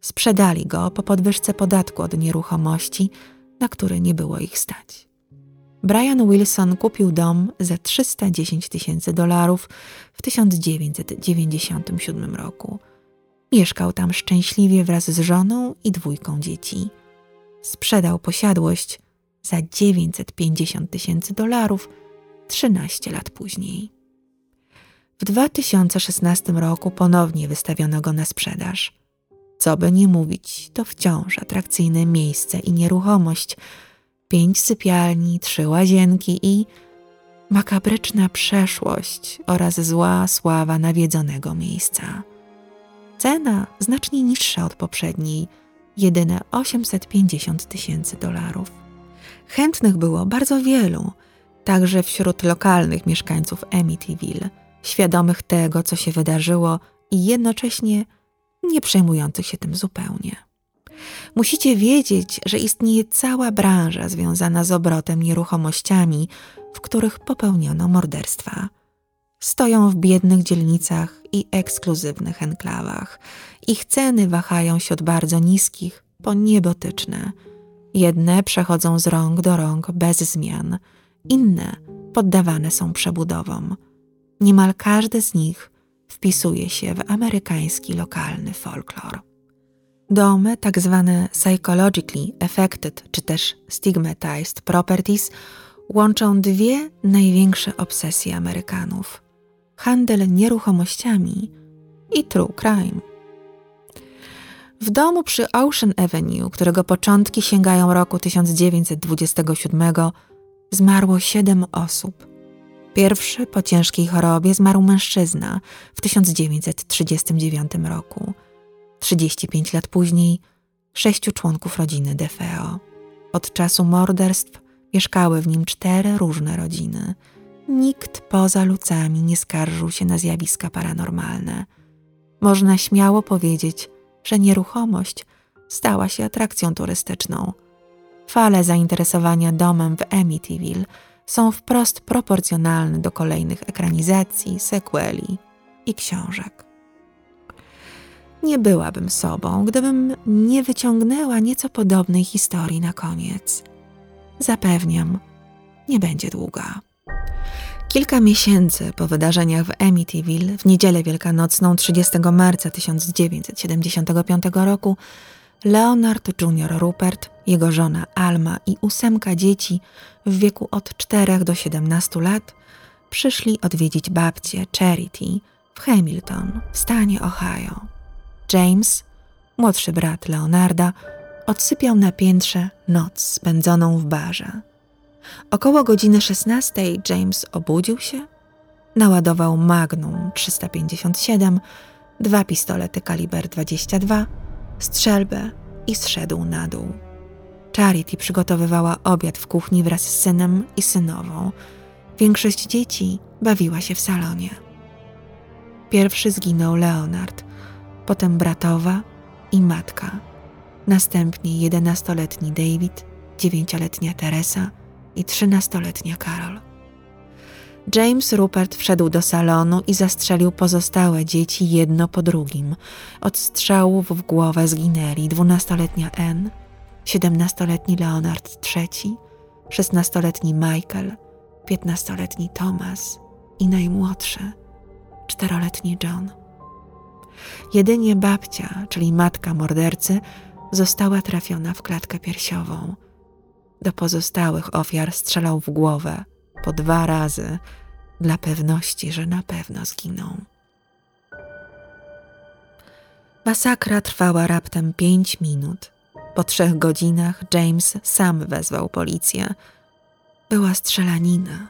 Sprzedali go po podwyżce podatku od nieruchomości, na który nie było ich stać. Brian Wilson kupił dom za 310 tysięcy dolarów w 1997 roku. Mieszkał tam szczęśliwie wraz z żoną i dwójką dzieci. Sprzedał posiadłość za 950 tysięcy dolarów 13 lat później. W 2016 roku ponownie wystawiono go na sprzedaż. Co by nie mówić, to wciąż atrakcyjne miejsce i nieruchomość – pięć sypialni, trzy łazienki i makabryczna przeszłość oraz zła sława nawiedzonego miejsca. Cena znacznie niższa od poprzedniej, jedyne 850 tysięcy dolarów. Chętnych było bardzo wielu, także wśród lokalnych mieszkańców Amityville, świadomych tego, co się wydarzyło i jednocześnie nie przejmujących się tym zupełnie. Musicie wiedzieć, że istnieje cała branża związana z obrotem nieruchomościami, w których popełniono morderstwa. Stoją w biednych dzielnicach i ekskluzywnych enklawach. Ich ceny wahają się od bardzo niskich po niebotyczne. Jedne przechodzą z rąk do rąk bez zmian, inne poddawane są przebudowom. Niemal każdy z nich wpisuje się w amerykański lokalny folklor. Domy, tak zwane psychologically affected czy też stigmatized properties, łączą dwie największe obsesje Amerykanów: handel nieruchomościami i true crime. W domu przy Ocean Avenue, którego początki sięgają roku 1927, zmarło siedem osób. Pierwszy po ciężkiej chorobie zmarł mężczyzna w 1939 roku. 35 lat później sześciu członków rodziny DeFeo. Od czasu morderstw mieszkały w nim cztery różne rodziny. Nikt poza lucami nie skarżył się na zjawiska paranormalne. Można śmiało powiedzieć, że nieruchomość stała się atrakcją turystyczną. Fale zainteresowania domem w Amityville są wprost proporcjonalne do kolejnych ekranizacji, sequeli i książek. Nie byłabym sobą, gdybym nie wyciągnęła nieco podobnej historii na koniec. Zapewniam, nie będzie długa. Kilka miesięcy po wydarzeniach w Amityville w niedzielę wielkanocną 30 marca 1975 roku Leonard Jr. Rupert, jego żona Alma i ósemka dzieci w wieku od 4 do 17 lat przyszli odwiedzić babcię Charity w Hamilton w stanie Ohio. James, młodszy brat Leonarda, odsypiał na piętrze noc spędzoną w barze. Około godziny 16 James obudził się, naładował Magnum 357, dwa pistolety kaliber 22, strzelbę i zszedł na dół. Charity przygotowywała obiad w kuchni wraz z synem i synową. Większość dzieci bawiła się w salonie. Pierwszy zginął Leonard, potem bratowa i matka, następnie jedenastoletni David, dziewięcioletnia Teresa i trzynastoletnia Carol. James Rupert wszedł do salonu i zastrzelił pozostałe dzieci jedno po drugim. Od strzałów w głowę zginęli dwunastoletnia Anne, siedemnastoletni Leonard III, szesnastoletni Michael, piętnastoletni Thomas i najmłodszy, czteroletni John. Jedynie babcia, czyli matka mordercy, została trafiona w klatkę piersiową. Do pozostałych ofiar strzelał w głowę po dwa razy, dla pewności, że na pewno zginą. Masakra trwała raptem pięć minut. Po trzech godzinach James sam wezwał policję. Była strzelanina,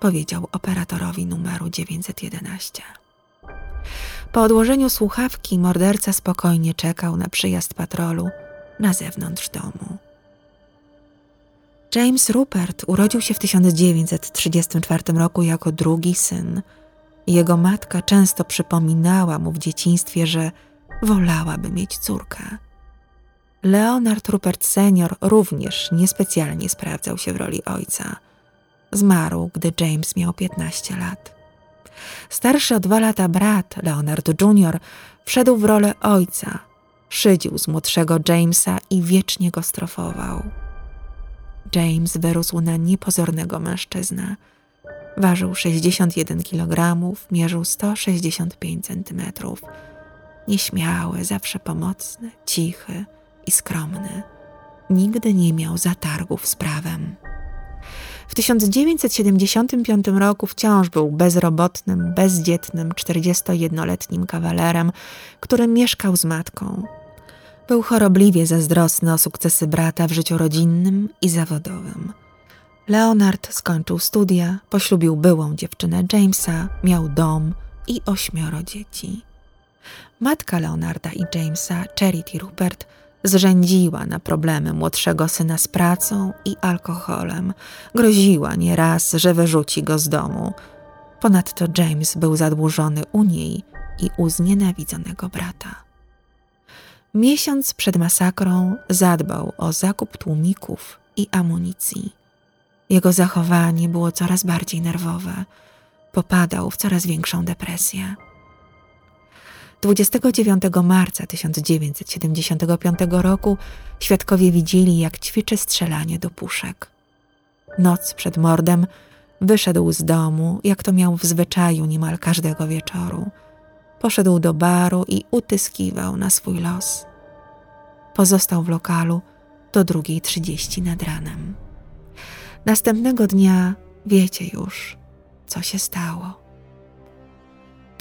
powiedział operatorowi numeru 911. Po odłożeniu słuchawki morderca spokojnie czekał na przyjazd patrolu na zewnątrz domu. James Rupert urodził się w 1934 roku jako drugi syn. Jego matka często przypominała mu w dzieciństwie, że wolałaby mieć córkę. Leonard Rupert senior również niespecjalnie sprawdzał się w roli ojca. Zmarł, gdy James miał 15 lat. Starszy o dwa lata brat, Leonard Jr., wszedł w rolę ojca, szydził z młodszego Jamesa i wiecznie go strofował. James wyrósł na niepozornego mężczyznę. Ważył 61 kg, mierzył 165 cm. Nieśmiały, zawsze pomocny, cichy i skromny. Nigdy nie miał zatargów z prawem. W 1975 roku wciąż był bezrobotnym, bezdzietnym, 41-letnim kawalerem, który mieszkał z matką. Był chorobliwie zazdrosny o sukcesy brata w życiu rodzinnym i zawodowym. Leonard skończył studia, poślubił byłą dziewczynę Jamesa, miał dom i ośmioro dzieci. Matka Leonarda i Jamesa, Charity Rupert, zrzędziła na problemy młodszego syna z pracą i alkoholem. Groziła nieraz, że wyrzuci go z domu. Ponadto James był zadłużony u niej i u znienawidzonego brata. Miesiąc przed masakrą zadbał o zakup tłumików i amunicji. Jego zachowanie było coraz bardziej nerwowe. Popadał w coraz większą depresję. 29 marca 1975 roku świadkowie widzieli, jak ćwiczy strzelanie do puszek. Noc przed mordem wyszedł z domu, jak to miał w zwyczaju niemal każdego wieczoru. Poszedł do baru i utyskiwał na swój los. Pozostał w lokalu do drugiej trzydzieści nad ranem. Następnego dnia wiecie już, co się stało.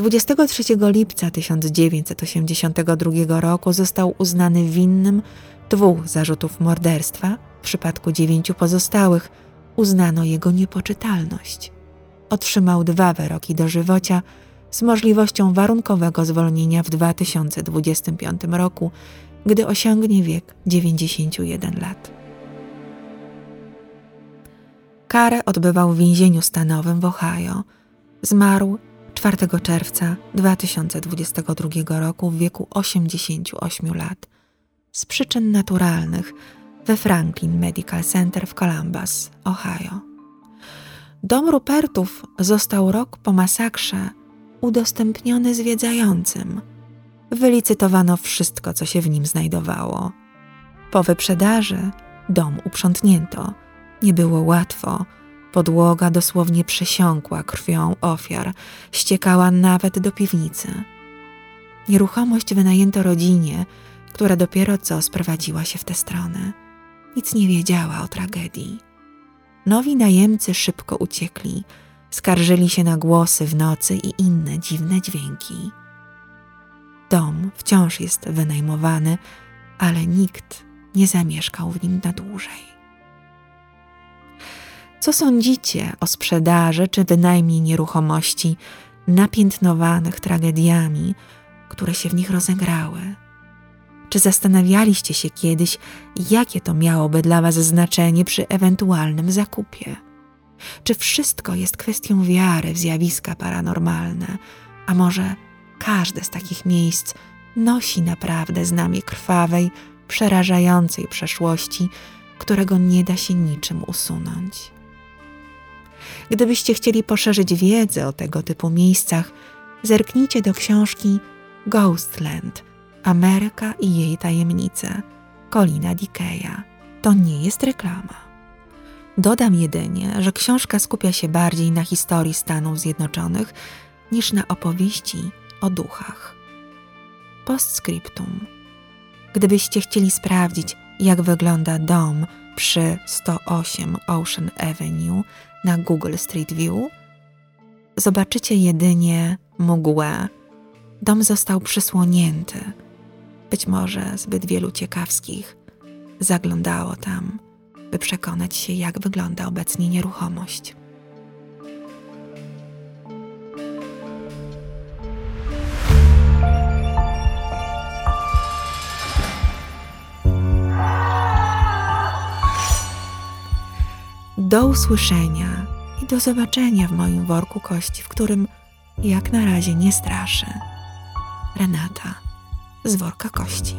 23 lipca 1982 roku został uznany winnym dwóch zarzutów morderstwa. W przypadku dziewięciu pozostałych uznano jego niepoczytalność. Otrzymał dwa wyroki dożywocia z możliwością warunkowego zwolnienia w 2025 roku, gdy osiągnie wiek 91 lat. Karę odbywał w więzieniu stanowym w Ohio. Zmarł 4 czerwca 2022 roku w wieku 88 lat z przyczyn naturalnych we Franklin Medical Center w Columbus, Ohio. Dom Rupertów został rok po masakrze udostępniony zwiedzającym. Wylicytowano wszystko, co się w nim znajdowało. Po wyprzedaży dom uprzątnięto. Nie było łatwo Podłoga dosłownie przesiąkła krwią ofiar, ściekała nawet do piwnicy. Nieruchomość wynajęto rodzinie, która dopiero co sprowadziła się w tę stronę. Nic nie wiedziała o tragedii. Nowi najemcy szybko uciekli, skarżyli się na głosy w nocy i inne dziwne dźwięki. Dom wciąż jest wynajmowany, ale nikt nie zamieszkał w nim na dłużej. Co sądzicie o sprzedaży czy wynajmie nieruchomości napiętnowanych tragediami, które się w nich rozegrały? Czy zastanawialiście się kiedyś, jakie to miałoby dla Was znaczenie przy ewentualnym zakupie? Czy wszystko jest kwestią wiary w zjawiska paranormalne, a może każde z takich miejsc nosi naprawdę znamie krwawej, przerażającej przeszłości, którego nie da się niczym usunąć? Gdybyście chcieli poszerzyć wiedzę o tego typu miejscach, zerknijcie do książki Ghostland Ameryka i jej tajemnice Colina Dickeya. To nie jest reklama. Dodam jedynie, że książka skupia się bardziej na historii Stanów Zjednoczonych niż na opowieści o duchach. Postscriptum. Gdybyście chcieli sprawdzić, jak wygląda dom przy 108 Ocean Avenue na Google Street View, zobaczycie jedynie mgłę. Dom został przysłonięty. Być może zbyt wielu ciekawskich zaglądało tam, by przekonać się, jak wygląda obecnie nieruchomość. Do usłyszenia i do zobaczenia w moim worku kości, w którym jak na razie nie straszę. Renata z worka kości.